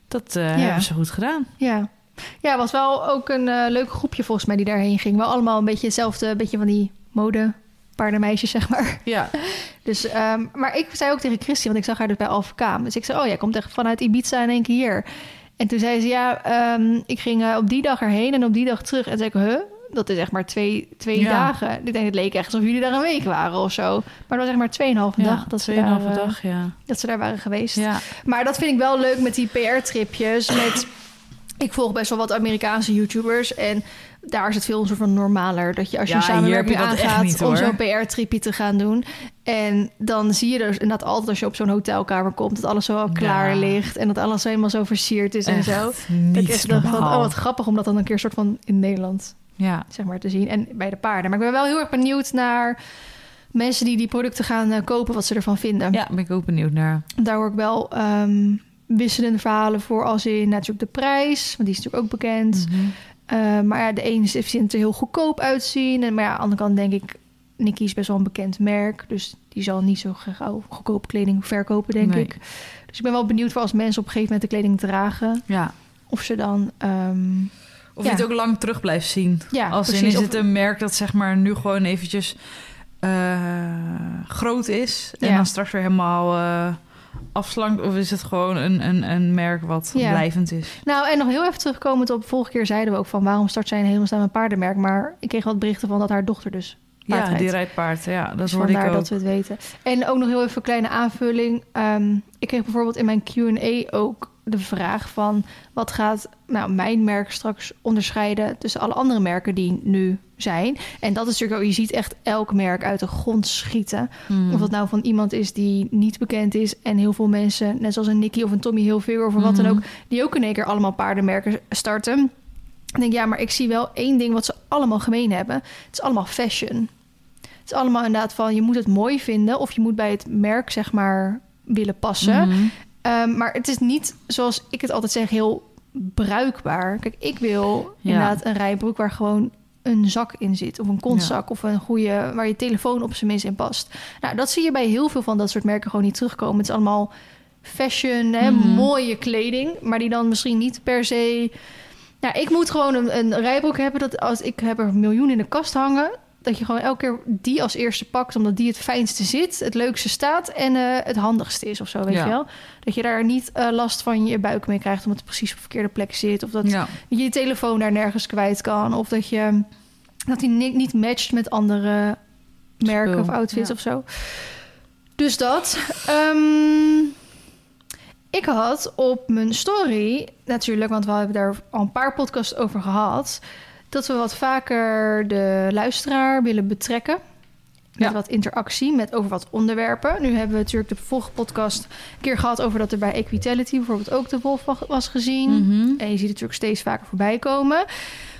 dat eh, Ja. hebben ze goed gedaan. Ja. Ja, het was wel ook een eh, leuk groepje volgens mij die daarheen ging. Wel allemaal een beetje hetzelfde, beetje van die mode paardenmeisjes, zeg maar. Ja, *laughs* Dus, ehm, maar ik zei ook tegen Christy, want ik zag haar dus bij Alpha Kaam. Dus ik zei, oh, jij komt echt vanuit Ibiza in één keer hier. En toen zei ze, ja, ehm, ik ging eh, op die dag erheen en op die dag terug. En toen zei ik, huh? Dat is echt maar twee, twee Ja. dagen. Ik denk, het leek echt alsof jullie daar een week waren of zo. Maar het was echt maar tweeënhalve ja dag dat ze, daar, eh, dag, ja. dat ze daar waren geweest. Ja, Maar dat vind ik wel leuk met die PR-tripjes. Met, ik volg best wel wat Amerikaanse YouTubers. En daar is het veel een soort van normaler. Dat je als je Ja, samenwerking aangaat niet, om zo'n PR-tripje te gaan doen. En dan zie je dus inderdaad altijd als je op zo'n hotelkamer komt... dat alles zo al klaar Ja. ligt. En dat alles helemaal zo versierd is en zo. Dat van, normaal. oh wat grappig om dat dan een keer soort van in Nederland Ja, zeg maar, te zien. En bij de paarden. Maar ik ben wel heel erg benieuwd naar mensen die die producten gaan eh, kopen... wat ze ervan vinden. ja, ben ik ook benieuwd naar. Daar hoor ik wel ehm, wisselende verhalen voor als in natuurlijk de prijs, want die is natuurlijk ook bekend. Mhm. Eh, maar ja, de ene vindt er heel goedkoop uitzien. En, maar ja, aan de andere kant denk ik, Nicky is best wel een bekend merk. Dus die zal niet zo gauw goedkope kleding verkopen, denk Nee. ik. Dus ik ben wel benieuwd voor als mensen op een gegeven moment de kleding dragen. Ja, Of ze dan... ehm, Of Ja. je het ook lang terug blijft zien. ja, Als in is het een merk dat zeg maar nu gewoon eventjes eh, groot is en Ja. dan straks weer helemaal eh, afslankt? Of is het gewoon een, een, een merk wat Ja. blijvend is? Nou, en nog heel even terugkomend op... Vorige keer zeiden we ook van... waarom start zij in hemelsnaam een paardenmerk? Maar ik kreeg wat berichten van dat haar dochter dus paard Ja, rijdt. die rijdt paard. Ja, dat Dus hoorde ik ook. dat we het weten. En ook nog heel even een kleine aanvulling. Ehm, ik kreeg bijvoorbeeld in mijn Q&A ook de vraag van... wat gaat nou, mijn merk straks onderscheiden tussen alle andere merken die nu zijn? En dat is natuurlijk ook... Je ziet echt elk merk uit de grond schieten. Hmm. Of dat nou van iemand is die niet bekend is... en heel veel mensen, net zoals een Nicky of een Tommy Hilfiger... of wat dan Mhm. ook, die ook in één keer allemaal paardenmerken starten... Ik denk, ja, maar ik zie wel één ding wat ze allemaal gemeen hebben. Het is allemaal fashion. Het is allemaal inderdaad van, je moet het mooi vinden... of je moet bij het merk, zeg maar, willen passen. Mhm. Ehm, maar het is niet, zoals ik het altijd zeg, heel bruikbaar. Kijk, ik wil Ja. inderdaad een rijbroek waar gewoon een zak in zit. Of een kontzak. Of een goede, waar je telefoon op zijn minst in past. Nou, dat zie je bij heel veel van dat soort merken gewoon niet terugkomen. Het is allemaal fashion, hè, Mhm. mooie kleding. Maar die dan misschien niet per se... Nou, ik moet gewoon een, een rijbroek hebben. Dat als ik heb er miljoen in de kast hangen. Dat je gewoon elke keer die als eerste pakt. Omdat die het fijnste zit, het leukste staat en eh, het handigste is of zo, weet Ja. je wel. Dat je daar niet eh, last van je buik mee krijgt. Omdat het precies op de verkeerde plek zit. Of dat Ja. je je telefoon daar nergens kwijt kan. Of dat je dat die ni- niet matcht met andere merken Spul, of outfits ja. of zo. Dus dat. Ehm, ik had op mijn story natuurlijk, want we hebben daar al een paar podcasts over gehad, dat we wat vaker de luisteraar willen betrekken. Met Ja. wat interactie, met over wat onderwerpen. Nu hebben we natuurlijk de vorige podcast een keer gehad over dat er bij Equitality bijvoorbeeld ook de wolf wa- was gezien. Mhm. En je ziet het natuurlijk steeds vaker voorbij komen.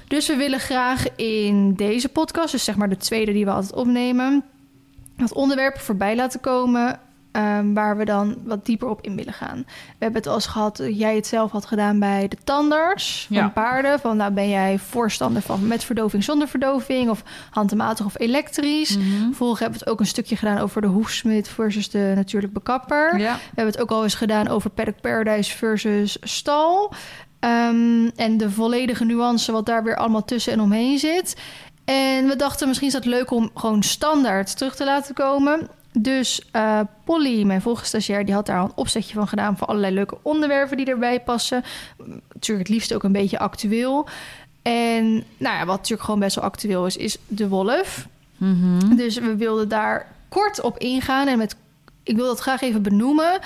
Dus we willen graag in deze podcast, dus zeg maar de tweede die we altijd opnemen, dat onderwerp voorbij laten komen. Ehm, waar we dan wat dieper op in willen gaan. We hebben het al eens gehad, dat jij het zelf had gedaan bij de tandarts van Ja. paarden. Van nou ben jij voorstander van met verdoving, zonder verdoving of handmatig of elektrisch. Vervolgens hebben we het ook een stukje gedaan over de hoefsmid versus de natuurlijk bekapper. Ja. We hebben het ook al eens gedaan over Paddock Paradise versus stal. Ehm, en de volledige nuance wat daar weer allemaal tussen en omheen zit. En we dachten misschien is het leuk om gewoon standaard terug te laten komen. Dus eh, Polly, mijn volgende stagiair, die had daar al een opzetje van gedaan... voor allerlei leuke onderwerpen die erbij passen. Natuurlijk het liefst ook een beetje actueel. En nou ja, wat natuurlijk gewoon best wel actueel is, is de wolf. Mhm. Dus we wilden daar kort op ingaan. En met, ik wil dat graag even benoemen.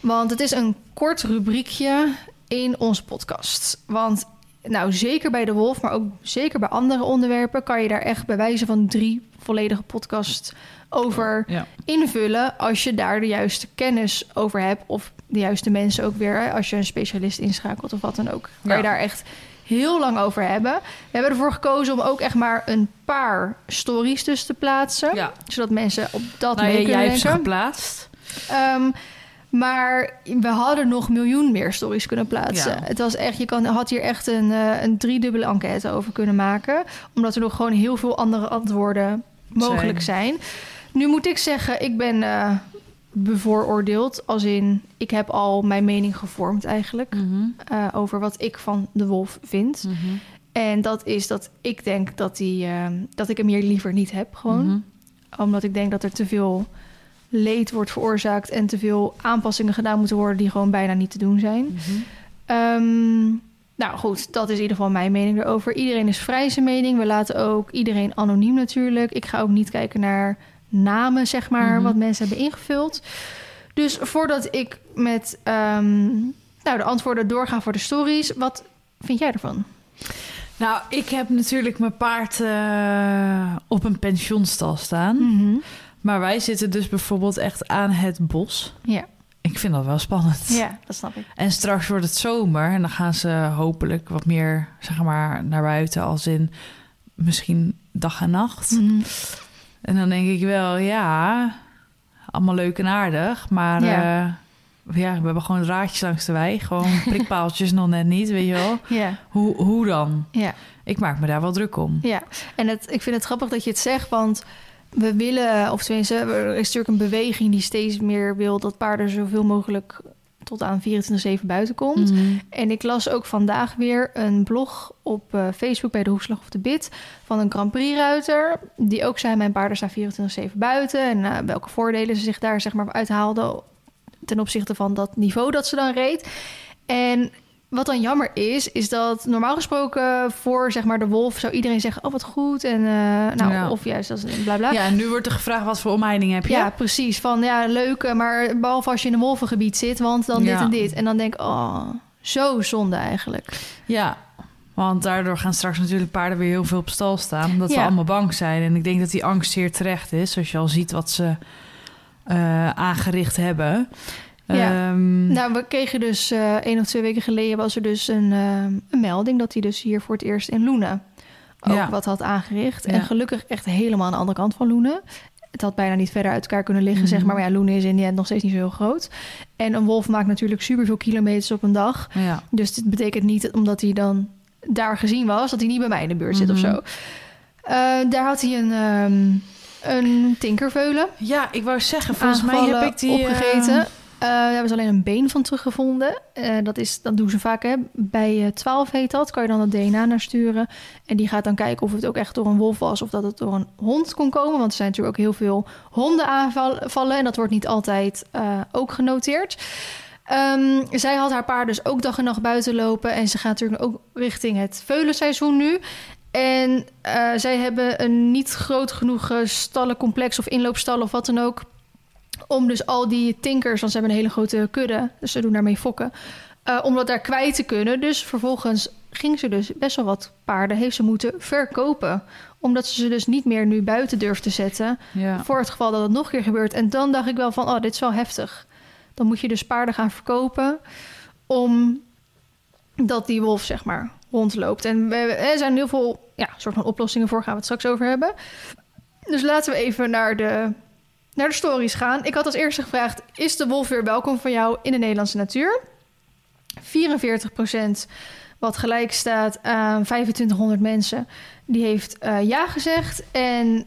Want het is een kort rubriekje in onze podcast. Want nou, zeker bij de wolf, maar ook zeker bij andere onderwerpen... kan je daar echt bij wijze van drie volledige podcasts over Ja. invullen... als je daar de juiste kennis over hebt... of de juiste mensen ook weer, als je een specialist inschakelt of wat dan ook. Kan Ja. je daar echt heel lang over hebben. We hebben ervoor gekozen om ook echt maar een paar stories tussen te plaatsen. Ja. Zodat mensen op dat Nou, mee jij kunnen hebt ze geplaatst. Ehm, maar we hadden nog miljoen meer stories kunnen plaatsen. Ja. Het was echt, je kan, had hier echt een, eh, een driedubbele enquête over kunnen maken. Omdat er nog gewoon heel veel andere antwoorden mogelijk zijn. Nu moet ik zeggen, ik ben eh, bevooroordeeld. Als in, ik heb al mijn mening gevormd eigenlijk. Mhm. eh, over wat ik van de wolf vind. Mhm. En dat is dat ik denk dat, die, eh, dat ik hem hier liever niet heb gewoon Mhm. omdat ik denk dat er te veel leed wordt veroorzaakt en te veel aanpassingen gedaan moeten worden die gewoon bijna niet te doen zijn. Mhm. Nou goed, dat is in ieder geval mijn mening erover. Iedereen is vrij zijn mening. We laten ook iedereen anoniem natuurlijk. Ik ga ook niet kijken naar namen, zeg maar, Mhm. wat mensen hebben ingevuld. Dus voordat ik met ehm, nou, de antwoorden doorga voor de stories, wat vind jij ervan? Nou, ik heb natuurlijk mijn paard eh, op een pensionstal staan. Mhm. Maar wij zitten dus bijvoorbeeld echt aan het bos. Ja. Ik vind dat wel spannend. ja, dat snap ik. En straks wordt het zomer en dan gaan ze hopelijk wat meer, zeg maar, naar buiten. Als in misschien dag en nacht. Mhm. En dan denk ik wel, ja, allemaal leuk en aardig. Maar Ja. ja, ja we hebben gewoon draadjes langs de wei. Gewoon *laughs* prikpaaltjes nog net niet, weet je wel. Ja, Hoe, hoe dan? ja. Ik maak me daar wel druk om. Ja, en het, ik vind het grappig dat je het zegt, want we willen, of tenminste, er is natuurlijk een beweging die steeds meer wil dat paarden zoveel mogelijk tot aan 24-7 buiten komt. Mhm. En ik las ook vandaag weer een blog op eh, Facebook bij de Hoefslag of de Bit van een Grand Prix-ruiter. Die ook zei: Mijn paarden staan 24-7 buiten. En eh, welke voordelen ze zich daar zeg maar uithaalden ten opzichte van dat niveau dat ze dan reed. En wat dan jammer is, is dat normaal gesproken voor zeg maar de wolf zou iedereen zeggen: Oh, wat goed. En eh, nou, Ja. of juist dat is bla bla. Ja, en nu wordt er gevraagd wat voor omheining heb je. Ja, precies. Van ja, leuk, eh, maar behalve als je in een wolvengebied zit, want dan dit en dit. En dan denk ik, oh, zo zonde eigenlijk. Ja, want daardoor gaan straks natuurlijk paarden weer heel veel op stal staan. Omdat we Ja. allemaal bang zijn. En ik denk dat die angst zeer terecht is. Als je al ziet wat ze eh, aangericht hebben. Ja. Ehm, Nou, we kregen dus eh één of twee weken geleden was er dus een, eh, een melding dat hij dus hier voor het eerst in Loenen ook Ja. wat had aangericht. Ja. En gelukkig echt helemaal aan de andere kant van Loenen. Het had bijna niet verder uit elkaar kunnen liggen, Mhm. zeg maar. Maar ja, Loenen is in die end nog steeds niet zo heel groot. En een wolf maakt natuurlijk superveel kilometers op een dag. ja. Dus dit betekent niet omdat hij dan daar gezien was, dat hij niet bij mij in de buurt zit of Mhm. zo. Eh, daar had hij een, ehm een tinkerveulen ja, ik wou zeggen, volgens mij heb ik die... opgegeten. Eh, daar hebben ze alleen een been van teruggevonden. Eh, dat, is, dat doen ze vaak. Hè. Bij eh 12 heet dat. Kan je dan het DNA naar sturen. En die gaat dan kijken of het ook echt door een wolf was... of dat het door een hond kon komen. Want er zijn natuurlijk ook heel veel honden aanvallen. En dat wordt niet altijd eh, ook genoteerd. Ehm, zij had haar paard dus ook dag en nacht buiten lopen. En ze gaat natuurlijk ook richting het veulenseizoen nu. En eh, zij hebben een niet groot genoeg eh, stallencomplex of inloopstallen of wat dan ook. Om dus al die tinkers, want ze hebben een hele grote kudde, dus ze doen daarmee fokken. eh, om dat daar kwijt te kunnen. Dus vervolgens ging ze dus best wel wat paarden, heeft ze moeten verkopen. Omdat ze ze dus niet meer nu buiten durft te zetten. Ja. Voor het geval dat het nog een keer gebeurt. En dan dacht ik wel van, oh, dit is wel heftig. Dan moet je dus paarden gaan verkopen om dat die wolf, zeg maar, rondloopt. En we, er zijn heel veel ja, soort van oplossingen voor, gaan we het straks over hebben. Dus laten we even naar de naar de stories gaan. Ik had als eerste gevraagd: is de wolf weer welkom voor jou in de Nederlandse natuur? 44% wat gelijk staat aan 2500 mensen, die heeft eh, ja gezegd. En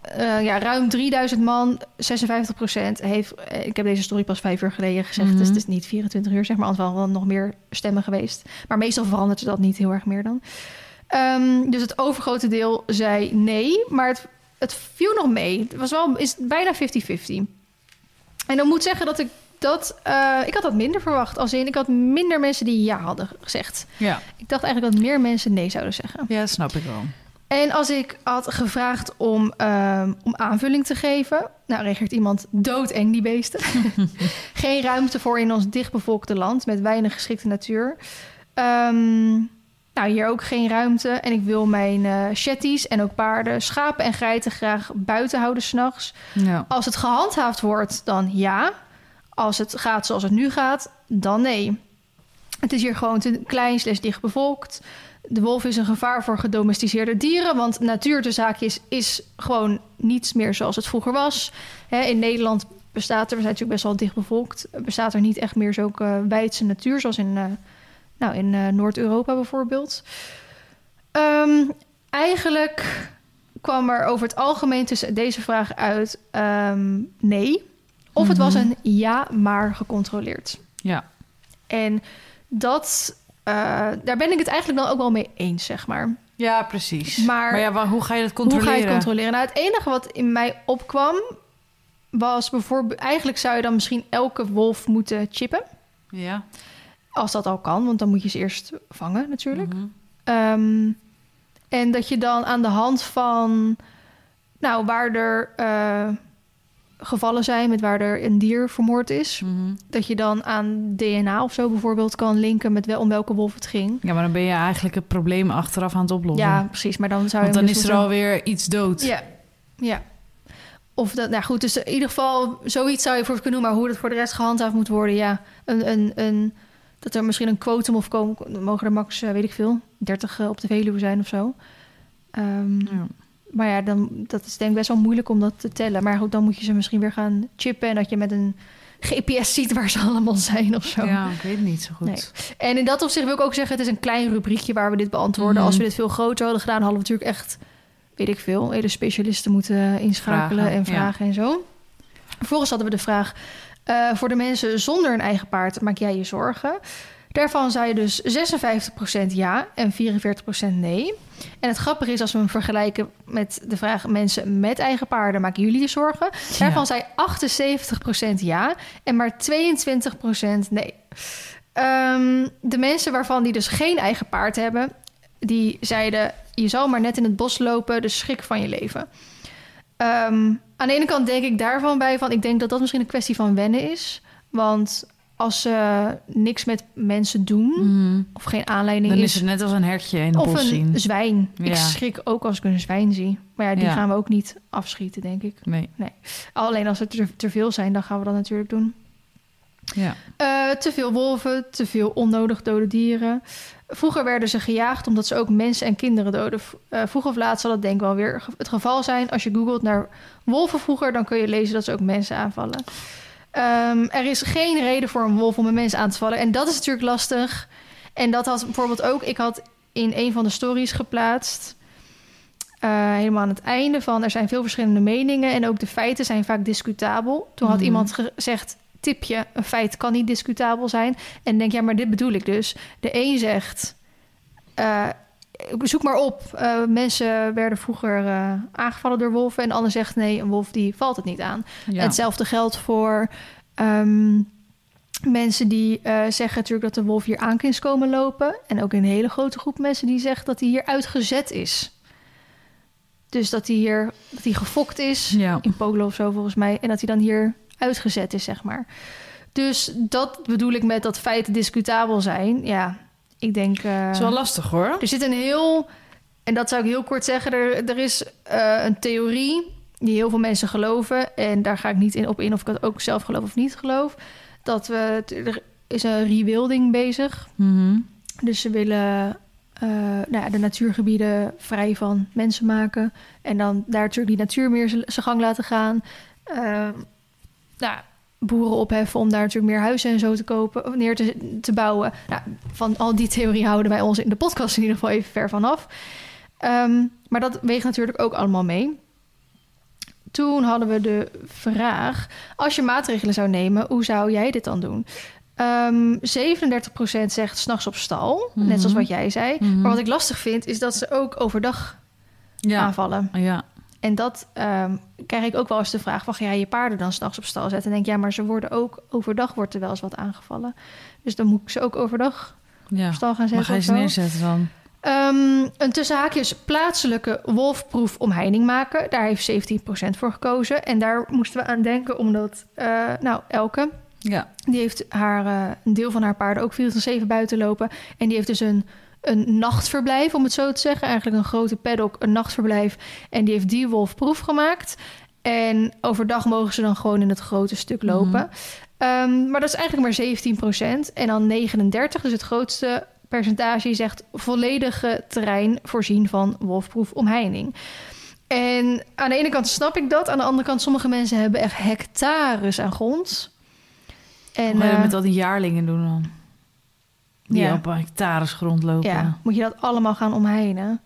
eh, ja, ruim 3000 man, 56% heeft... eh, ik heb deze story pas vijf uur geleden gezegd, dus Mhm. het is niet 24 uur, zeg maar. Anders wel nog meer stemmen geweest. Maar meestal verandert dat niet heel erg meer dan. Ehm, dus het overgrote deel zei nee, maar het, het viel nog mee. Het was wel is bijna 50-50. En dan moet zeggen dat ik dat... eh, ik had dat minder verwacht. Als in, ik had minder mensen die ja hadden gezegd. Ja. Ik dacht eigenlijk dat meer mensen nee zouden zeggen. ja, dat snap ik wel. En als ik had gevraagd om, ehm, om aanvulling te geven... Nou, reageert iemand doodeng, die beesten. *laughs* Geen ruimte voor in ons dichtbevolkte land... met weinig geschikte natuur. Ehm, nou, hier ook geen ruimte. En ik wil mijn eh shetties en ook paarden, schapen en geiten... graag buiten houden s'nachts. Ja. Als het gehandhaafd wordt, dan ja. Als het gaat zoals het nu gaat, dan nee. Het is hier gewoon te klein slash dicht bevolkt. De wolf is een gevaar voor gedomesticeerde dieren... want natuur de zaakjes is gewoon niets meer zoals het vroeger was. Hè, in Nederland bestaat er, we zijn natuurlijk best wel dicht bevolkt... bestaat er niet echt meer zulke wijdse natuur... zoals in, eh, nou, in eh, Noord-Europa bijvoorbeeld. Ehm, eigenlijk kwam er over het algemeen tussen deze vraag uit ehm, nee. Of het was Mhm. een ja, maar gecontroleerd. Ja. En dat, eh, daar ben ik het eigenlijk dan ook wel mee eens, zeg maar. ja, precies. Maar- Maar, ja, hoe ga je dat Hoe controleren? ga je het controleren? Nou, het enige wat in mij opkwam was bijvoorbeeld... Eigenlijk zou je dan misschien elke wolf moeten chippen. Ja. Als dat al kan, want dan moet je ze eerst vangen natuurlijk. Mhm. Ehm, en dat je dan aan de hand van, nou, waar er eh, gevallen zijn met waar er een dier vermoord is, Mhm. dat je dan aan DNA of zo bijvoorbeeld kan linken met wel, om welke wolf het ging. Ja, maar dan ben je eigenlijk het probleem achteraf aan het oplossen. Ja, precies. Maar dan zou je Want dan is er alweer iets dood. Ja, ja. Of dat, nou goed, dus in ieder geval zoiets zou je voor kunnen doen, maar hoe dat voor de rest gehandhaafd moet worden, ja. Een, een, een, dat er misschien een quotum of komen, mogen er max, eh, weet ik veel, 30 eh, op de Veluwe zijn of zo. Ehm, Ja. Maar ja, dan, dat is denk ik best wel moeilijk om dat te tellen. Maar goed, dan moet je ze misschien weer gaan chippen... en dat je met een GPS ziet waar ze allemaal zijn of zo. Ja, ik weet het niet zo goed. Nee. En in dat opzicht wil ik ook zeggen... het is een klein rubriekje waar we dit beantwoorden. Mhm. Als we dit veel groter hadden gedaan... hadden we natuurlijk echt, weet ik veel... hele specialisten moeten inschakelen Vragen, en vragen en zo. Vervolgens hadden we de vraag... eh, voor de mensen zonder een eigen paard maak jij je zorgen? Daarvan zei dus 56% ja en 44% nee. En het grappige is als we hem vergelijken met de vraag... mensen met eigen paarden, maken jullie je zorgen? Daarvan zei 78% ja en maar 22% nee. Ehm, de mensen waarvan die dus geen eigen paard hebben... die zeiden, je zal maar net in het bos lopen... de schrik van je leven. Ehm, aan de ene kant denk ik daarvan bij van... ik denk dat dat misschien een kwestie van wennen is. Want als ze niks met mensen doen... Mhm. of geen aanleiding Dan is... is het net als een hertje in het of bos een zien. zwijn. Ik schrik ook als ik een zwijn zie. Maar ja, die Ja. gaan we ook niet afschieten, denk ik. Nee. Alleen als er te, te veel zijn, dan gaan we dat natuurlijk doen. Ja. Eh, te veel wolven, te veel onnodig dode dieren. Vroeger werden ze gejaagd omdat ze ook mensen en kinderen doden. Eh, vroeg of laat zal dat denk ik wel weer het geval zijn. Als je googelt naar wolven vroeger, dan kun je lezen dat ze ook mensen aanvallen. Ehm, er is geen reden voor een wolf om een mens aan te vallen. En dat is natuurlijk lastig. En dat had bijvoorbeeld ook... Ik had in een van de stories geplaatst... eh, helemaal aan het einde van... er zijn veel verschillende meningen... en ook de feiten zijn vaak discutabel. Toen had Mhm. iemand gezegd... tipje, een feit kan niet discutabel zijn. En denk, ja, maar dit bedoel ik dus. De een zegt... eh, zoek maar op. eh, mensen werden vroeger eh, aangevallen door wolven. En de ander zegt, nee, een wolf die valt het niet aan. Ja. Hetzelfde geldt voor ehm, mensen die zeggen natuurlijk dat de wolf hier aan kan komen lopen. En ook een hele grote groep mensen die zegt dat hij hier uitgezet is. Dus dat hij hier dat hij gefokt is Ja. in Polo of zo volgens mij. En dat hij dan hier uitgezet is, zeg maar. Dus dat bedoel ik met dat feiten discutabel zijn. Ja, ik denk... Het is wel lastig hoor. er zit een heel, en dat zou ik heel kort zeggen, er, er is eh, een theorie die heel veel mensen geloven. En daar ga ik niet in, op in of ik het ook zelf geloof of niet geloof. Dat we, er is een rewilding bezig. Mhm. Dus ze willen eh, nou ja, de natuurgebieden vrij van mensen maken. En dan daar natuurlijk die natuur meer zijn gang laten gaan. ehm, nou, boeren opheffen om daar natuurlijk meer huizen en zo te kopen, of neer te, te bouwen. Nou, van al die theorie houden wij ons in de podcast in ieder geval even ver vanaf. Ehm, maar dat weegt natuurlijk ook allemaal mee. Toen hadden we de vraag: als je maatregelen zou nemen, hoe zou jij dit dan doen? Ehm 37% zegt s'nachts op stal, net Mhm. zoals wat jij zei. Mhm. Maar wat ik lastig vind, is dat ze ook overdag Ja. aanvallen. Ja. En dat ehm, krijg ik ook wel eens de vraag van... ga jij je paarden dan s'nachts op stal zetten? En denk ja, maar ze worden ook... overdag wordt er wel eens wat aangevallen. Dus dan moet ik ze ook overdag ja. op stal gaan zetten ga je ze neerzetten dan? Ehm, een tussen haakjes plaatselijke wolfproef omheining maken. Daar heeft 17% voor gekozen. En daar moesten we aan denken omdat... eh, nou, Elke, Ja. die heeft haar, eh, een deel van haar paarden ook 24-7 buiten lopen. En die heeft dus een, een nachtverblijf, om het zo te zeggen. Eigenlijk een grote paddock, een nachtverblijf. En die heeft die wolfproef gemaakt. En overdag mogen ze dan gewoon in het grote stuk lopen. Ehm, maar dat is eigenlijk maar 17% En dan 39, dus het grootste percentage, zegt volledige terrein voorzien van wolfproef omheining. En aan de ene kant snap ik dat. Aan de andere kant, sommige mensen hebben echt hectares aan grond. En, je dat eh, met al die jaarlingen doen dan? Die ja. op hectares grond lopen. Ja, moet je dat allemaal gaan omheinen?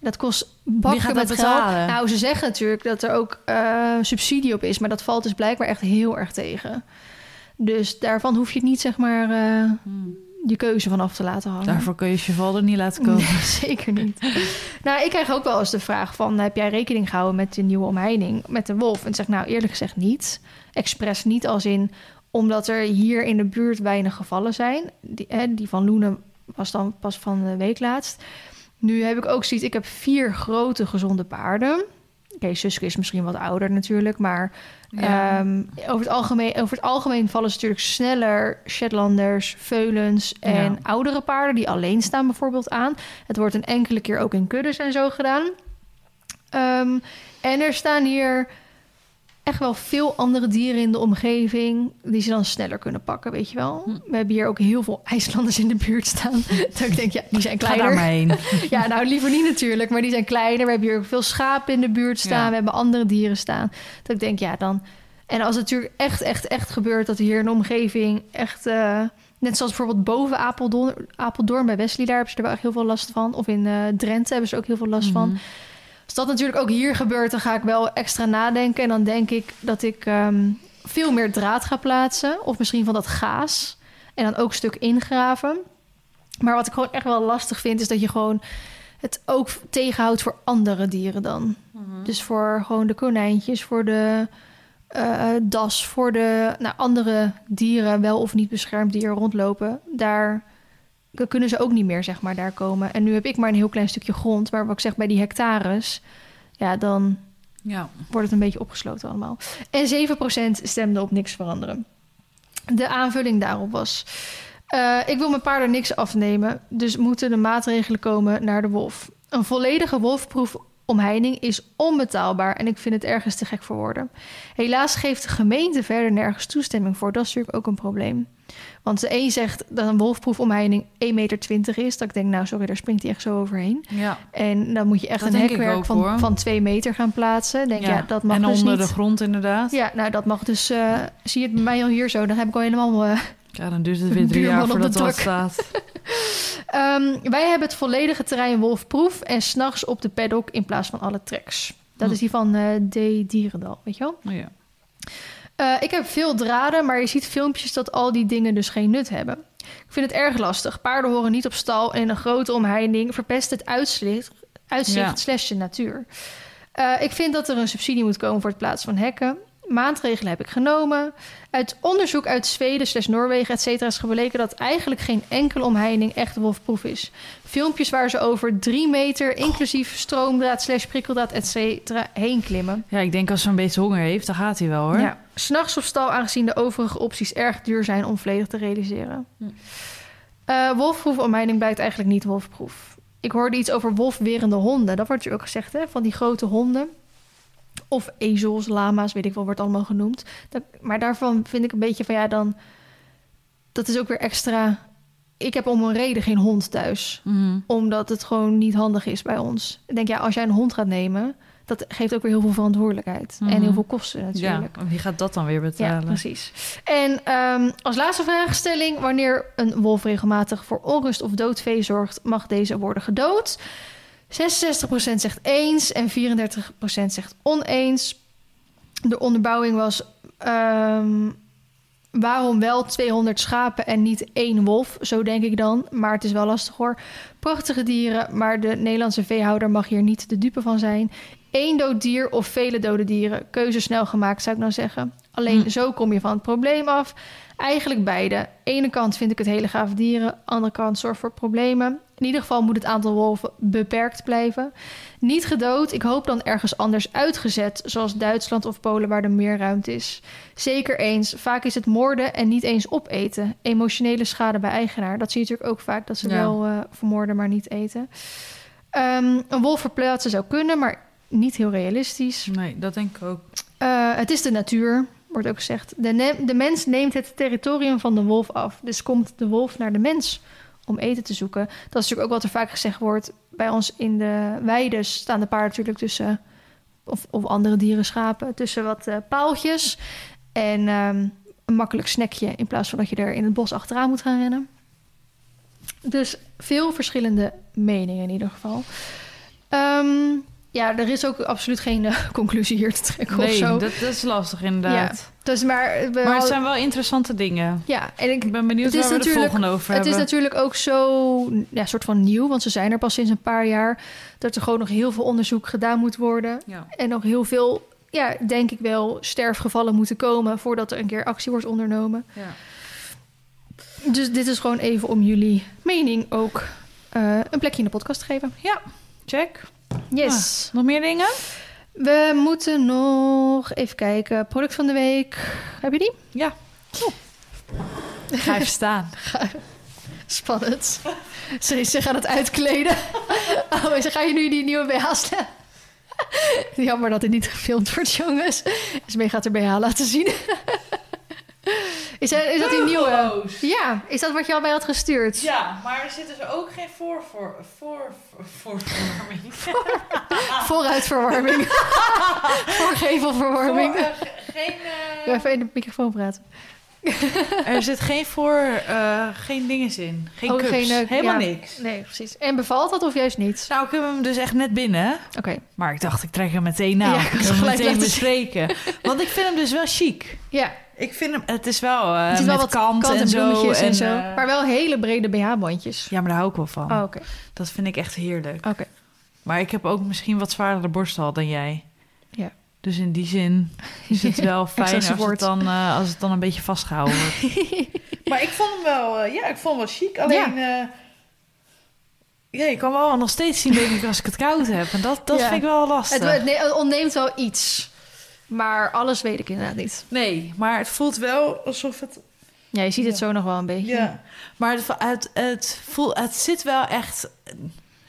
Dat kost bakken gaat dat met geld. betalen? Nou, ze zeggen natuurlijk dat er ook eh, subsidie op is, maar dat valt dus blijkbaar echt heel erg tegen. Dus daarvan hoef je het niet, zeg maar, eh, Hmm. je keuze van af te laten hangen. Daarvoor kun je cheval er niet laten komen. Nee, *laughs* zeker niet. nou, ik krijg ook wel eens de vraag van... heb jij rekening gehouden met de nieuwe omheining met de wolf? En ik zeg nou eerlijk gezegd niet. Expres niet als in... omdat er hier in de buurt weinig gevallen zijn. Die, hè, die van Loenen was dan pas van de week laatst. Nu heb ik ook zoiets... ik heb vier grote gezonde paarden. Oké, Suske is misschien wat ouder natuurlijk... maar Ja. Ehm, over, het algemeen, over het algemeen vallen ze natuurlijk sneller Shetlanders, Veulens en Ja. oudere paarden die alleen staan bijvoorbeeld aan. Het wordt een enkele keer ook in kuddes en zo gedaan. Ehm, en er staan hier echt wel veel andere dieren in de omgeving die ze dan sneller kunnen pakken, weet je wel. Hm. We hebben hier ook heel veel IJslanders in de buurt staan. *laughs* *laughs* dat ik denk, ja, die zijn kleiner. *laughs* Ja, nou liever niet natuurlijk, maar die zijn kleiner. We hebben hier ook veel schapen in de buurt staan. Ja. We hebben andere dieren staan. Dat ik denk, ja, dan... En als het natuurlijk echt, echt, echt gebeurt dat hier in de omgeving echt... eh, net zoals bijvoorbeeld boven Apeldoorn, Apeldoorn bij Wesley, daar hebben ze er wel echt heel veel last van. Of in eh, Drenthe hebben ze ook heel veel last van. Mhm. Als dat natuurlijk ook hier gebeurt, dan ga ik wel extra nadenken. En dan denk ik dat ik ehm, veel meer draad ga plaatsen. Of misschien van dat gaas. En dan ook een stuk ingraven. Maar wat ik gewoon echt wel lastig vind, is dat je gewoon het ook tegenhoudt voor andere dieren dan. Dus voor gewoon de konijntjes, voor de eh, das, voor de nou, andere dieren, wel of niet beschermd, die er rondlopen. Daar kunnen ze ook niet meer, zeg maar, daar komen. En nu heb ik maar een heel klein stukje grond. Maar wat ik zeg, bij die hectares, ja, dan Ja. wordt het een beetje opgesloten allemaal. En 7% stemde op niks veranderen. De aanvulling daarop was... eh, ik wil mijn paarden niks afnemen, dus moeten de maatregelen komen naar de wolf. Een volledige wolfproef omheining is onbetaalbaar en ik vind het ergens te gek voor woorden. Helaas geeft de gemeente verder nergens toestemming voor. Dat is natuurlijk ook een probleem. Want de een zegt dat een wolfproef omheining 1,20 meter is. Dat ik denk, nou sorry, daar springt hij echt zo overheen. ja. En dan moet je echt Dat een hekwerk ook, van, hoor. van twee meter gaan plaatsen. Denk ja, dat mag en dus onder niet. de grond inderdaad. Ja. Ja, nou dat mag dus. eh, zie je het bij mij al hier zo? Dan heb ik al helemaal. eh, dan duurt het weer drie jaar voordat dak. staat. *laughs* Ehm, wij hebben het volledige terrein wolfproef en s'nachts op de paddock in plaats van alle tracks. Dat Hm. is die van eh D. Dierendal, weet je wel? Oh, ja. Eh, ik heb veel draden, maar je ziet filmpjes dat al die dingen dus geen nut hebben. Ik vind het erg lastig. Paarden horen niet op stal en in een grote omheining verpest het uitzicht, uitzicht Ja. slash de natuur. Eh, ik vind dat er een subsidie moet komen voor het plaatsen van hekken. Maatregelen heb ik genomen. Uit onderzoek uit Zweden slash Noorwegen, et cetera, is gebleken dat eigenlijk geen enkele omheining echt wolfproef is. Filmpjes waar ze over drie meter, inclusief stroomdraad slash prikkeldraad, et cetera, heen klimmen. ja, ik denk als ze een beetje honger heeft, dan gaat hij wel hoor. Ja, s'nachts op stal, aangezien de overige opties erg duur zijn om volledig te realiseren. Hm. Eh wolfproef omheining blijkt eigenlijk niet wolfproef. Ik hoorde iets over wolfwerende honden. Dat wordt er ook gezegd, hè? Van die grote honden. Of ezels, lama's, weet ik wel, wordt allemaal genoemd. Dat, maar daarvan vind ik een beetje van ja, dan. Dat is ook weer extra. Ik heb om een reden geen hond thuis Mhm. omdat het gewoon niet handig is bij ons. Ik denk, ja, als jij een hond gaat nemen, dat geeft ook weer heel veel verantwoordelijkheid. En Mhm. heel veel kosten Ja, natuurlijk. wie gaat dat dan weer Ja, betalen? precies. En ehm, als laatste vraagstelling: wanneer een wolf regelmatig voor onrust of doodvee zorgt, mag deze worden gedood? 66% zegt eens en 34% zegt oneens. De onderbouwing was ehm, waarom wel 200 schapen en niet één wolf? Zo denk ik dan. Maar het is wel lastig hoor. Prachtige dieren, maar de Nederlandse veehouder mag hier niet de dupe van zijn. Eén dood dier of vele dode dieren. Keuze snel gemaakt, zou ik nou zeggen. Alleen Hm. zo kom je van het probleem af. Eigenlijk beide. Ene kant vind ik het hele gaaf dieren. Andere kant zorgt voor problemen. In ieder geval moet het aantal wolven beperkt blijven. Niet gedood. Ik hoop dan ergens anders uitgezet. Zoals Duitsland of Polen waar er meer ruimte is. Zeker eens. Vaak is het moorden en niet eens opeten. Emotionele schade bij eigenaar. Dat zie je natuurlijk ook vaak. Dat ze Ja. wel eh, vermoorden, maar niet eten. Ehm, een wolf verplaatsen zou kunnen, maar niet heel realistisch. Nee, dat denk ik ook. Eh, het is de natuur, wordt ook gezegd. De, de mens neemt het territorium van de wolf af. Dus komt de wolf naar de mens om eten te zoeken. Dat is natuurlijk ook wat er vaak gezegd wordt. Bij ons in de weiden staan de paarden natuurlijk tussen... of, of andere dieren, schapen, tussen wat eh, paaltjes. En ehm, een makkelijk snackje... in plaats van dat je er in het bos achteraan moet gaan rennen. Dus veel verschillende meningen in ieder geval. Ehm, ja, er is ook absoluut geen eh, *laughs* conclusie hier te trekken of Nee, zo. dat, dat is lastig inderdaad. Dus maar, we Maar het zijn wel interessante dingen. ja, en ik, Ik ben benieuwd Het waar we de natuurlijk- volgende over het is hebben. natuurlijk ook zo, ja, soort van nieuw, want ze zijn er pas sinds een paar jaar, dat er gewoon nog heel veel onderzoek gedaan moet worden Ja. en nog heel veel, ja, denk ik wel, sterfgevallen moeten komen voordat er een keer actie wordt ondernomen. Ja. Dus dit is gewoon even om jullie mening ook eh, een plekje in de podcast te geven. Check. Yes. Nog meer dingen? We moeten nog even kijken. Product van de week. Heb je die? Ja. Ga even *laughs* staan. Spannend. Ze is zich aan het uitkleden. *laughs* Oh, ze ga je nu die nieuwe BH slaan? *laughs* Jammer dat dit niet gefilmd wordt, jongens. Smee gaat er BH laten zien. Is dat, is dat die nieuwe? Ja, is dat wat je al bij had gestuurd? Ja, maar er zit dus ook geen voor, voor, voor, voor, voorverwarming. *laughs* Vooruitverwarming. *laughs* Voorgevelverwarming. Voor, eh, geen, eh, even in de microfoon praten. *laughs* er zit geen voor, eh, geen dinges in. Geen Oh, cups. geen, eh, Helemaal ja. niks. Nee, precies. En bevalt dat of juist niet? Nou, ik heb hem dus echt net binnen. Oké. Maar ik dacht, ik trek hem meteen na. Ja, ik kan hem meteen bespreken. Want ik vind hem dus wel chic. Ja, Ik vind hem, het is wel het is wel met wat kant, kant en, zo. en, zo. Maar wel hele brede BH-bandjes. Ja, maar daar hou ik wel van. Oh, oké. Dat vind ik echt heerlijk. Oké. Maar ik heb ook misschien wat zwaardere borstel dan jij. Ja. Dus in die zin is het *laughs* wel fijn als het, dan, eh, als het dan een beetje vastgehouden wordt. *laughs* maar ik vond hem wel, eh, ja, ik vond hem wel chic. Alleen, ja. ja, je kan wel nog steeds zien, denk ik, als ik het koud heb. En dat, dat Ja. vind ik wel lastig. Het, het ontneemt wel iets. Maar alles weet ik inderdaad niet. Nee, maar het voelt wel alsof het... Ja, je ziet het zo nog wel een beetje. Ja, maar het, het, het, voelt, het zit wel echt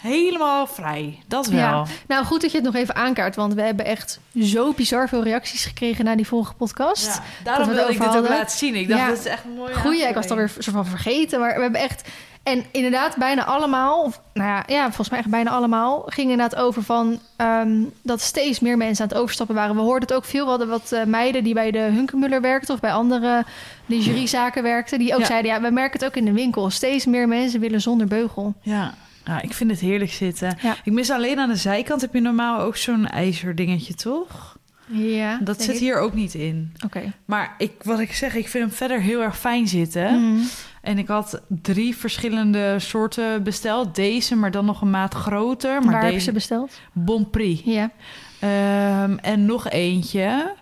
helemaal vrij. Dat wel. Ja. Nou, goed dat je het nog even aankaart. Want we hebben echt zo bizar veel reacties gekregen naar die vorige podcast. Ja, daarom wilde ik dit ook laten zien. Ik dacht, Ja. dit is echt een mooie Goeie, ik was het alweer soort van vergeten. Maar we hebben echt... En inderdaad, bijna allemaal... Of, nou ja, ja, volgens mij echt bijna allemaal... gingen inderdaad over van... ehm, dat steeds meer mensen aan het overstappen waren. We hoorden het ook veel. We hadden wat eh, meiden die bij de Hunkemuller werkten... of bij andere lingeriezaken werkten... die ook Ja. zeiden... ja, we merken het ook in de winkel. Steeds meer mensen willen zonder beugel. Ja. Ja, ik vind het heerlijk zitten. Ja. Ik mis alleen aan de zijkant heb je normaal ook zo'n ijzerdingetje, toch? Ja, Dat zit ik. hier ook niet in. Oké. Maar ik, wat ik zeg, ik vind hem verder heel erg fijn zitten. Mhm. En ik had drie verschillende soorten besteld. Deze, maar dan nog een maat groter. Maar Waar hebben deze ze besteld? Bon Prix. Ja. Ehm, en nog eentje.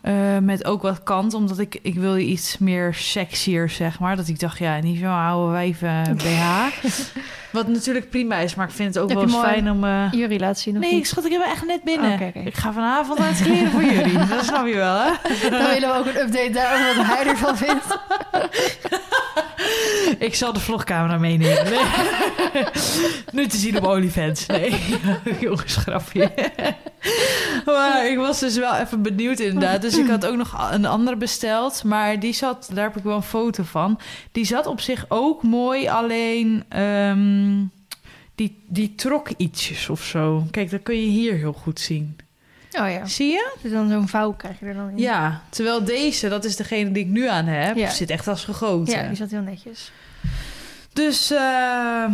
eh, met ook wat kant, omdat ik, ik wilde iets meer sexier, zeg maar. Dat ik dacht, ja, niet zo'n oude wijven BH. *laughs* wat natuurlijk prima is, maar ik vind het ook Heb wel eens fijn om... eh, Jullie laten zien of Nee, niet? schat, ik heb echt net binnen. Oké. Ik ga vanavond uit kleren voor jullie. *laughs* Dat snap je wel, hè? Dan willen we ook een update daarover wat hij ervan vindt. *laughs* Ik zal de vlogcamera meenemen. Nee. *laughs* nu te zien op OnlyFans. Nee, jongens, grapje. maar ik was dus wel even benieuwd inderdaad. Dus ik had ook nog een andere besteld. Maar die zat, daar heb ik wel een foto van. Die zat op zich ook mooi. Alleen ehm, die, die trok ietsjes of zo. Kijk, dat kun je hier heel goed zien. Oh ja. Zie je? Dus dan zo'n vouw krijg je er dan in. Ja, terwijl deze, dat is degene die ik nu aan heb, Ja. zit echt als gegoten. Ja, die zat heel netjes. Dus ehm,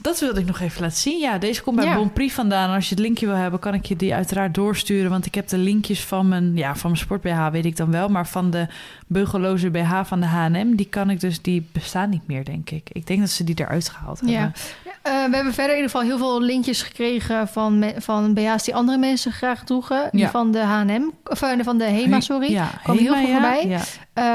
dat wilde ik nog even laten zien. Ja, deze komt bij Ja. Bon Prix vandaan. Als je het linkje wil hebben, kan ik je die uiteraard doorsturen. Want ik heb de linkjes van mijn, ja, van mijn sport BH, weet ik dan wel. Maar van de beugelloze BH van de H&M, die kan ik dus, die bestaan niet meer, denk ik. Ik denk dat ze die eruit gehaald hebben. Ja. Eh, we hebben verder in ieder geval heel veel linkjes gekregen van, me- van BH's die andere mensen graag droegen. Die Ja. van de H&M, of eh, van de HEMA, sorry. Ja, Kwam heel Hema, veel voorbij. Ja.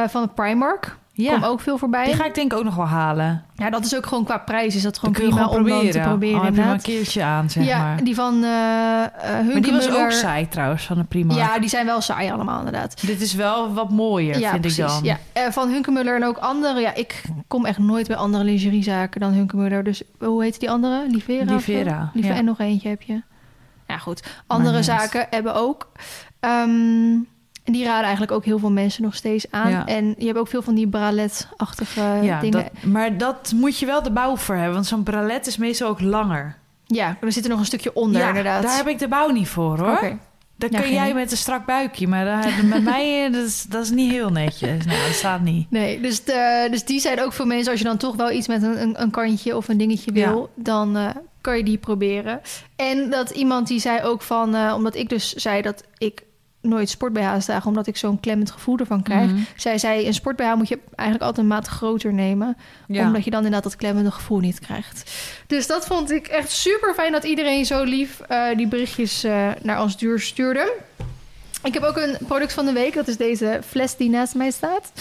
Eh, van de Primark Ja. kwam ook veel voorbij. Die ga ik denk ik ook nog wel halen. Ja, dat is ook gewoon qua prijs is dat gewoon kun je prima gewoon om dan proberen. te proberen Al heb je maar een keertje aan, zeg ja, maar. die van uh, Maar die was ook saai trouwens, van de Primark. Ja, die zijn wel saai allemaal inderdaad. Dit is wel wat mooier, ja, vind precies. ik dan. Ja. Eh, van Hunkemuller en ook andere. Ja, ik kom echt nooit bij andere lingeriezaken dan Hunkemuller. Dus hoe heet die andere? Livera? Livera, ja. En nog eentje heb je. Ja, goed. Andere zaken hebben ook. Ehm, en die raden eigenlijk ook heel veel mensen nog steeds aan. Ja. En je hebt ook veel van die bralet-achtige Ja, dingen. dat, maar dat moet je wel de bouw voor hebben. Want zo'n bralet is meestal ook langer. Ja, er zit er nog een stukje onder ja, inderdaad. daar heb ik de bouw niet voor, hoor. Oké. Dan kun jij met een strak buikje. Maar daar, *laughs* met mij, dat is, dat is niet heel netjes. Nou, dat staat niet. Nee, dus, de, dus die zijn ook voor mensen... als je dan toch wel iets met een, een, een kantje of een dingetje wil... dan eh, kan je die proberen. En dat iemand die zei ook van... eh, omdat ik dus zei dat ik nooit sport BH's draag... omdat ik zo'n klemmend gevoel ervan krijg. Mhm. Zij zei, een sport BH moet je eigenlijk altijd een maat groter nemen... Ja. omdat je dan inderdaad dat klemmende gevoel niet krijgt. Dus dat vond ik echt super fijn... dat iedereen zo lief eh, die berichtjes eh, naar ons duur stuurde... Ik heb ook een product van de week. Dat is deze fles die naast mij staat.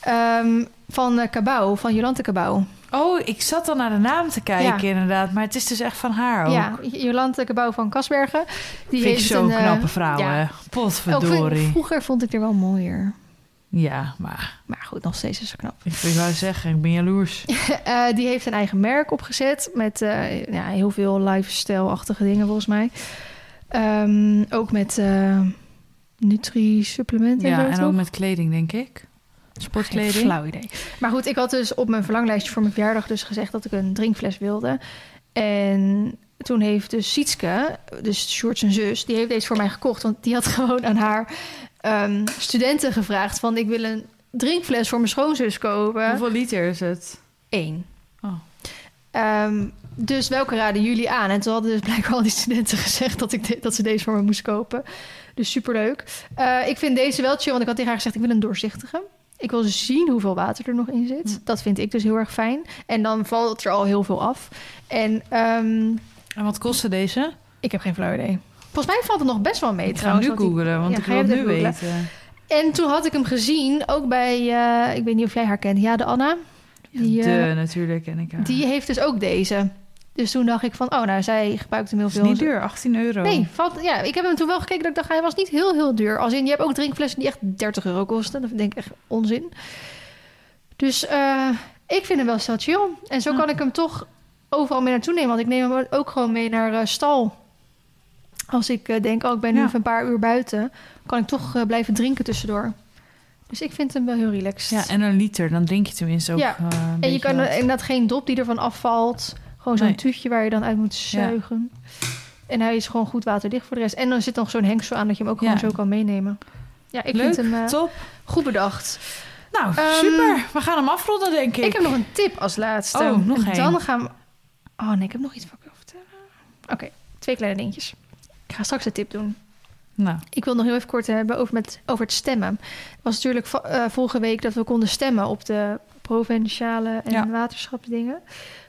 Ehm, van Cabau, van Jolante Cabau. Oh, ik zat al naar de naam te kijken Ja. inderdaad. Maar het is dus echt van haar ook. Ja, Jolante Cabau van Kasbergen. Die Vind ik heeft zo'n een, eh, knappe vrouw, ja. hè. Potverdorie. vind- vroeger vond ik er wel mooier. Ja, maar Maar goed, nog steeds is ze knap. ik, wou zeggen, ik ben jaloers. *laughs* Eh, die heeft een eigen merk opgezet met eh, ja, heel veel lifestyle-achtige dingen volgens mij. Ehm, ook met Nutri-supplementen. Ja, en ook met kleding, denk ik. Geen Sportkleding. flauw idee. Maar goed, ik had dus op mijn verlanglijstje voor mijn verjaardag dus gezegd dat ik een drinkfles wilde. En toen heeft dus Sietske, dus Sjoerd zijn zus, die heeft deze voor mij gekocht. Want die had *laughs* gewoon aan haar ehm, studenten gevraagd van ik wil een drinkfles voor mijn schoonzus kopen. Hoeveel liter is het? Eén. Oh. Ehm, dus welke raden jullie aan? En toen hadden dus blijkbaar al die studenten *laughs* gezegd dat, ik de- dat ze deze voor me moest kopen. Dus superleuk. Eh ik vind deze wel chill, want ik had tegen haar gezegd... ik wil een doorzichtige. Ik wil zien hoeveel water er nog in zit. Hm. Dat vind ik dus heel erg fijn. En dan valt er al heel veel af. En ehm, En wat kostte deze? ik heb geen flauw idee. Volgens mij valt het nog best wel mee Ik ga nu googlen, want Ja, ik ga wil het nu googlen? weten. En toen had ik hem gezien, ook bij... eh, ik weet niet of jij haar kent. Ja, de Anna. Die, eh, de, natuurlijk ken ik haar. die heeft dus ook deze. Dus toen dacht ik van, oh, nou, zij gebruikt hem heel is veel. niet duur, 18 euro. Nee, valt, ja, ik heb hem toen wel gekeken dat ik dacht, hij was niet heel, heel duur. Als in, je hebt ook drinkflessen die echt 30 euro kosten. Dat denk ik echt onzin. Dus eh, ik vind hem wel zo chill. En zo Ja. kan ik hem toch overal mee naartoe nemen. Want ik neem hem ook gewoon mee naar eh, stal. Als ik eh, denk, oh, ik ben nu Ja. even een paar uur buiten... kan ik toch blijven drinken tussendoor. Dus ik vind hem wel heel relaxed. Ja, en een liter, dan drink je tenminste ook Ja, eh, een En je kan er inderdaad geen dop die ervan afvalt. Gewoon zo'n Nee. tuutje waar je dan uit moet zuigen. En hij is gewoon goed waterdicht voor de rest. En dan zit nog zo'n hengsel aan dat je hem ook gewoon zo kan meenemen. Ja, ik Leuk, vind hem eh, top. goed bedacht. Nou, Ehm, super. We gaan hem afronden, denk ik. Ik heb nog een tip als laatste. Oh, nog En. Dan gaan we... Oh nee, ik heb nog iets wil vertellen. Oké, twee kleine dingetjes. Ik ga straks de tip doen. Nou, Ik wil nog heel even kort hebben over, met, over het stemmen. Het was natuurlijk eh, vorige week dat we konden stemmen op de provinciale en Ja. waterschapsdingen.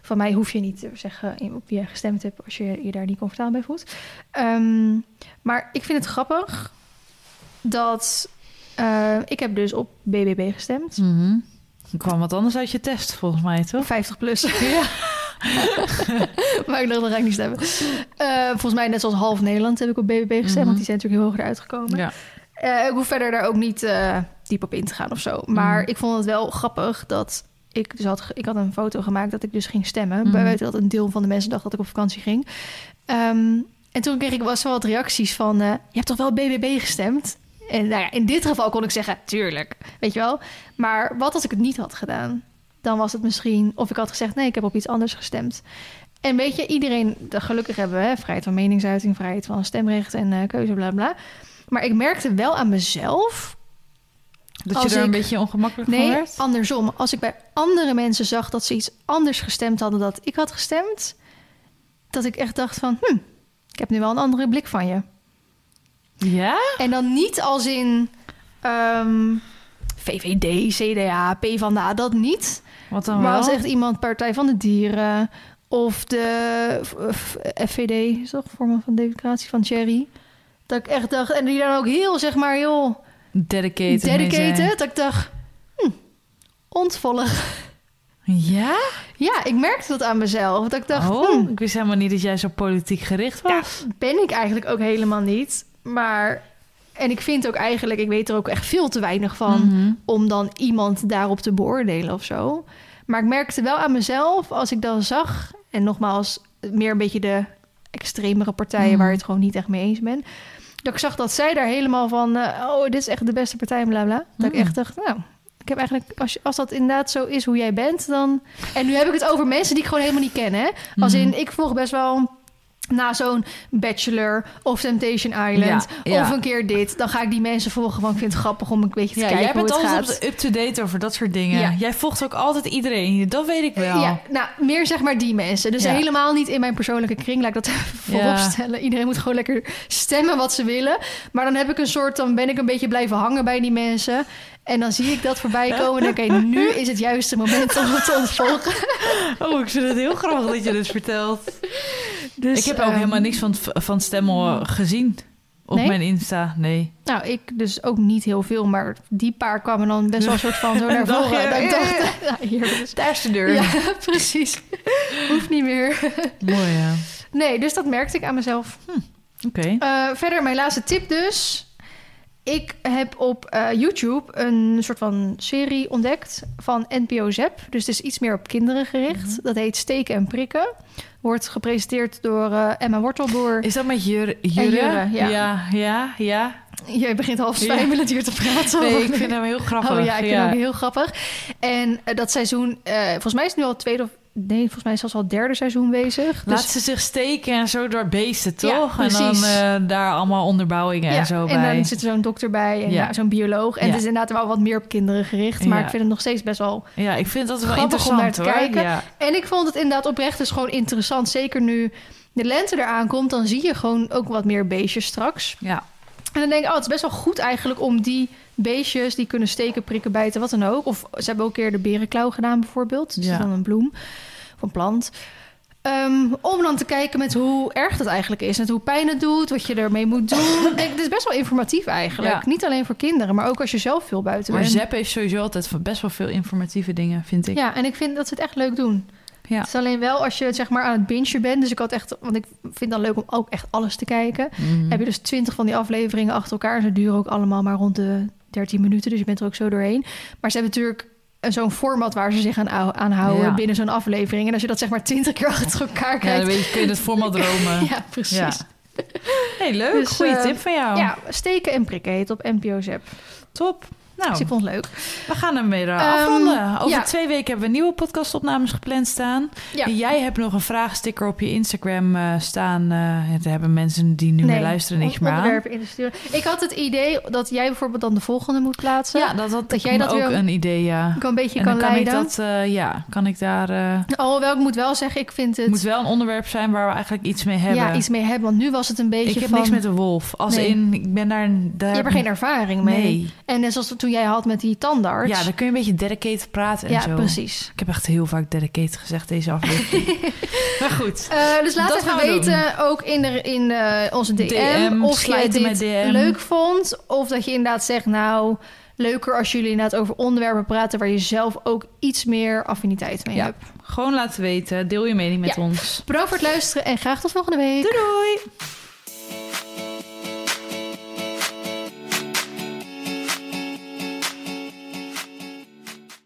Van mij hoef je niet te zeggen in- op wie je gestemd hebt als je je daar niet comfortabel bij voelt. Ehm, maar ik vind het grappig dat eh, ik heb dus op BBB gestemd. er kwam wat anders uit je test, volgens mij, toch? 50 plus. *laughs* Ja. *laughs* maar ik dacht, dat ga ik niet stemmen. Eh, volgens mij net zoals half Nederland heb ik op BBB gestemd. Mhm. Want die zijn natuurlijk heel hoog eruit gekomen. ja. Eh, ik hoef verder daar ook niet eh, diep op in te gaan of zo. Maar Mhm. ik vond het wel grappig dat ik dus had, ik had een foto gemaakt dat ik dus ging stemmen. Mhm. Buiten dat een deel van de mensen dacht dat ik op vakantie ging. Ehm, en toen kreeg ik was wel wat reacties van, eh, je hebt toch wel BBB gestemd? En nou ja, in dit geval kon ik zeggen, tuurlijk, weet je wel. Maar wat als ik het niet had gedaan? Dan was het misschien, of ik had gezegd, nee, ik heb op iets anders gestemd. En weet je, iedereen, de, gelukkig hebben we hè, vrijheid van meningsuiting, vrijheid van stemrecht en eh, keuze, bla bla. Maar ik merkte wel aan mezelf Dat je er een beetje ongemakkelijk van Nee, werd? andersom. Als ik bij andere mensen zag dat ze iets anders gestemd hadden dan ik had gestemd, dat ik echt dacht van, hm, ik heb nu wel een andere blik van je. Ja? En dan niet als in ehm, VVD, CDA, PvdA, dat niet. Wat dan maar wel? als echt iemand Partij van de Dieren of de FVD, is toch vorm van democratie van Thierry. Dat ik echt dacht, en die dan ook heel, zeg maar, heel Dedicated. dedicated. Dat ik dacht, hm, ontvolg. Ja? Ja, ik merkte dat aan mezelf. Dat ik dacht, oh, hm, ik wist helemaal niet dat jij zo politiek gericht ja, was. ben ik eigenlijk ook helemaal niet. Maar, en ik vind ook eigenlijk, ik weet er ook echt veel te weinig van... Mhm. om dan iemand daarop te beoordelen of zo. Maar ik merkte wel aan mezelf, als ik dan zag... en nogmaals, meer een beetje de extremere partijen... Mhm. waar je het gewoon niet echt mee eens bent... dat ik zag dat zij daar helemaal van... eh, oh, dit is echt de beste partij, bla bla. Dat ik Mhm. echt dacht, nou... Ik heb eigenlijk, als, je- als dat inderdaad zo is hoe jij bent, dan... En nu heb ik het over mensen die ik gewoon helemaal niet ken, hè? Als Mhm. in, ik volg best wel na zo'n Bachelor of Temptation Island... Ja, ja. of een keer dit, dan ga ik die mensen volgen... want ik vind het grappig om een beetje te Ja, kijken jij bent altijd up-to-date over dat soort dingen. Jij volgt ook altijd iedereen. Dat weet ik wel. Ja, nou, meer zeg maar die mensen. Dus helemaal niet in mijn persoonlijke kring, laat ik dat *laughs* even voorop stellen. Iedereen moet gewoon lekker stemmen wat ze willen. Maar dan heb ik een soort, dan ben ik een beetje blijven hangen bij die mensen. En dan zie ik dat voorbij *laughs* komen en denk ik, oké, nu is het juiste moment om het te ontvolgen. *laughs* Oh, ik vind het heel grappig dat je dit vertelt. Dus, ik heb ook ehm, helemaal niks van, van stemmen gezien op Nee? mijn Insta. Nee. Nou, ik dus ook niet heel veel, maar die paar kwamen dan best wel een soort van zo *laughs* naar voren. Dat ik dacht, nou, hier dus. Daar is de deur. Ja, precies. Hoeft niet meer. Mooi, ja. Nee, dus dat merkte ik aan mezelf. Oké. Eh, verder, mijn laatste tip dus. Ik heb op eh, YouTube een soort van serie ontdekt van NPO Zep. Dus het is iets meer op kinderen gericht. Mhm. Dat heet Steken en Prikken. Wordt gepresenteerd door eh, Emma Wortelboer. Is dat met Jurre? En Jurre, ja. ja. Ja, ja. Jij begint half Ja. zwijmelend hier te praten. Nee, ik vind hem heel grappig. Oh ja, ik vind hem heel grappig. En eh, dat seizoen, volgens mij is het nu al het tweede of... Nee, volgens mij is zelfs al het derde seizoen bezig. Laat Dus- ze zich steken en zo door beesten, Ja, toch? en dan eh, daar allemaal onderbouwingen en zo en bij. dan zit er zo'n dokter bij en Ja. zo'n bioloog. En het is inderdaad wel wat meer op kinderen gericht. Maar ik vind het nog steeds best wel... Ja, ik vind dat wel Grappig om interessant naar te hoor. kijken. Ja. En ik vond het inderdaad oprecht dus gewoon interessant. Zeker nu de lente eraan komt, dan zie je gewoon ook wat meer beestjes straks. ja. En dan denk ik, oh, het is best wel goed eigenlijk om die beestjes... die kunnen steken, prikken, bijten, wat dan ook. Of ze hebben ook een keer de berenklauw gedaan bijvoorbeeld. Dat Ja. dan een bloem of een plant. Ehm, om dan te kijken met hoe erg dat eigenlijk is. En hoe pijn het doet, wat je ermee moet doen. *coughs* Ik denk, Het is best wel informatief eigenlijk. Ja. Niet alleen voor kinderen, maar ook als je zelf veel buiten Maar bent. Zep heeft sowieso altijd best wel veel informatieve dingen, vind ik. Ja, en ik vind dat ze het echt leuk doen. Ja. Het is alleen wel als je zeg maar aan het bingen bent. Dus ik had echt, want ik vind het dan leuk om ook echt alles te kijken. Mhm. Heb je dus twintig van die afleveringen achter elkaar. Ze duren ook allemaal maar rond de 13 minuten. Dus je bent er ook zo doorheen. Maar ze hebben natuurlijk een- zo'n format waar ze zich aan, aan houden Ja. binnen zo'n aflevering. En als je dat zeg maar twintig keer achter elkaar Ja, kijkt. dan weet je, kun je het format *laughs* dromen. Ja, precies. Ja. Ja, Hey, leuk. Dus, Goeie eh, tip van jou. steken en prikken heet op NPO Zep. Top. Nou, Dus ik vond het leuk. we gaan hem weer Ehm, afronden. Over ja. twee weken hebben we nieuwe podcastopnames gepland staan. Ja. Jij hebt nog een vraagsticker op je Instagram eh, staan. eh daar hebben mensen die nu meer luisteren niks meer aan. in te sturen. Ik had het idee dat jij bijvoorbeeld dan de volgende moet plaatsen. Ja, dat, dat, Dat jij dat ook weer- een idee, ja. Ik een beetje En kan dan kan ik leiden. dat, ja, kan ik daar... Alhoewel, ik moet wel zeggen, ik vind het... Het moet wel een onderwerp zijn waar we eigenlijk iets mee hebben. ja, iets mee hebben. Want nu was het een beetje ik heb van... niks met de wolf. Als Nee. in, ik ben daar... daar Je hebt er geen ervaring mee. Nee. En net zoals toen jij had met die tandarts. Ja, dan kun je een beetje dedicated praten en Ja, zo. precies. Ik heb echt heel vaak dedicated gezegd deze aflevering. *laughs* maar goed. Eh, dus laat Dat even we weten, ook in, de, in onze DM, DM, of slijten dit met DM. leuk vond. Of dat je inderdaad zegt, nou, leuker als jullie inderdaad over onderwerpen praten... waar je zelf ook iets meer affiniteit mee Ja. hebt. Gewoon laten weten. Deel je mening met Ja. ons. Bedankt voor het luisteren en graag tot volgende week. Doei doei!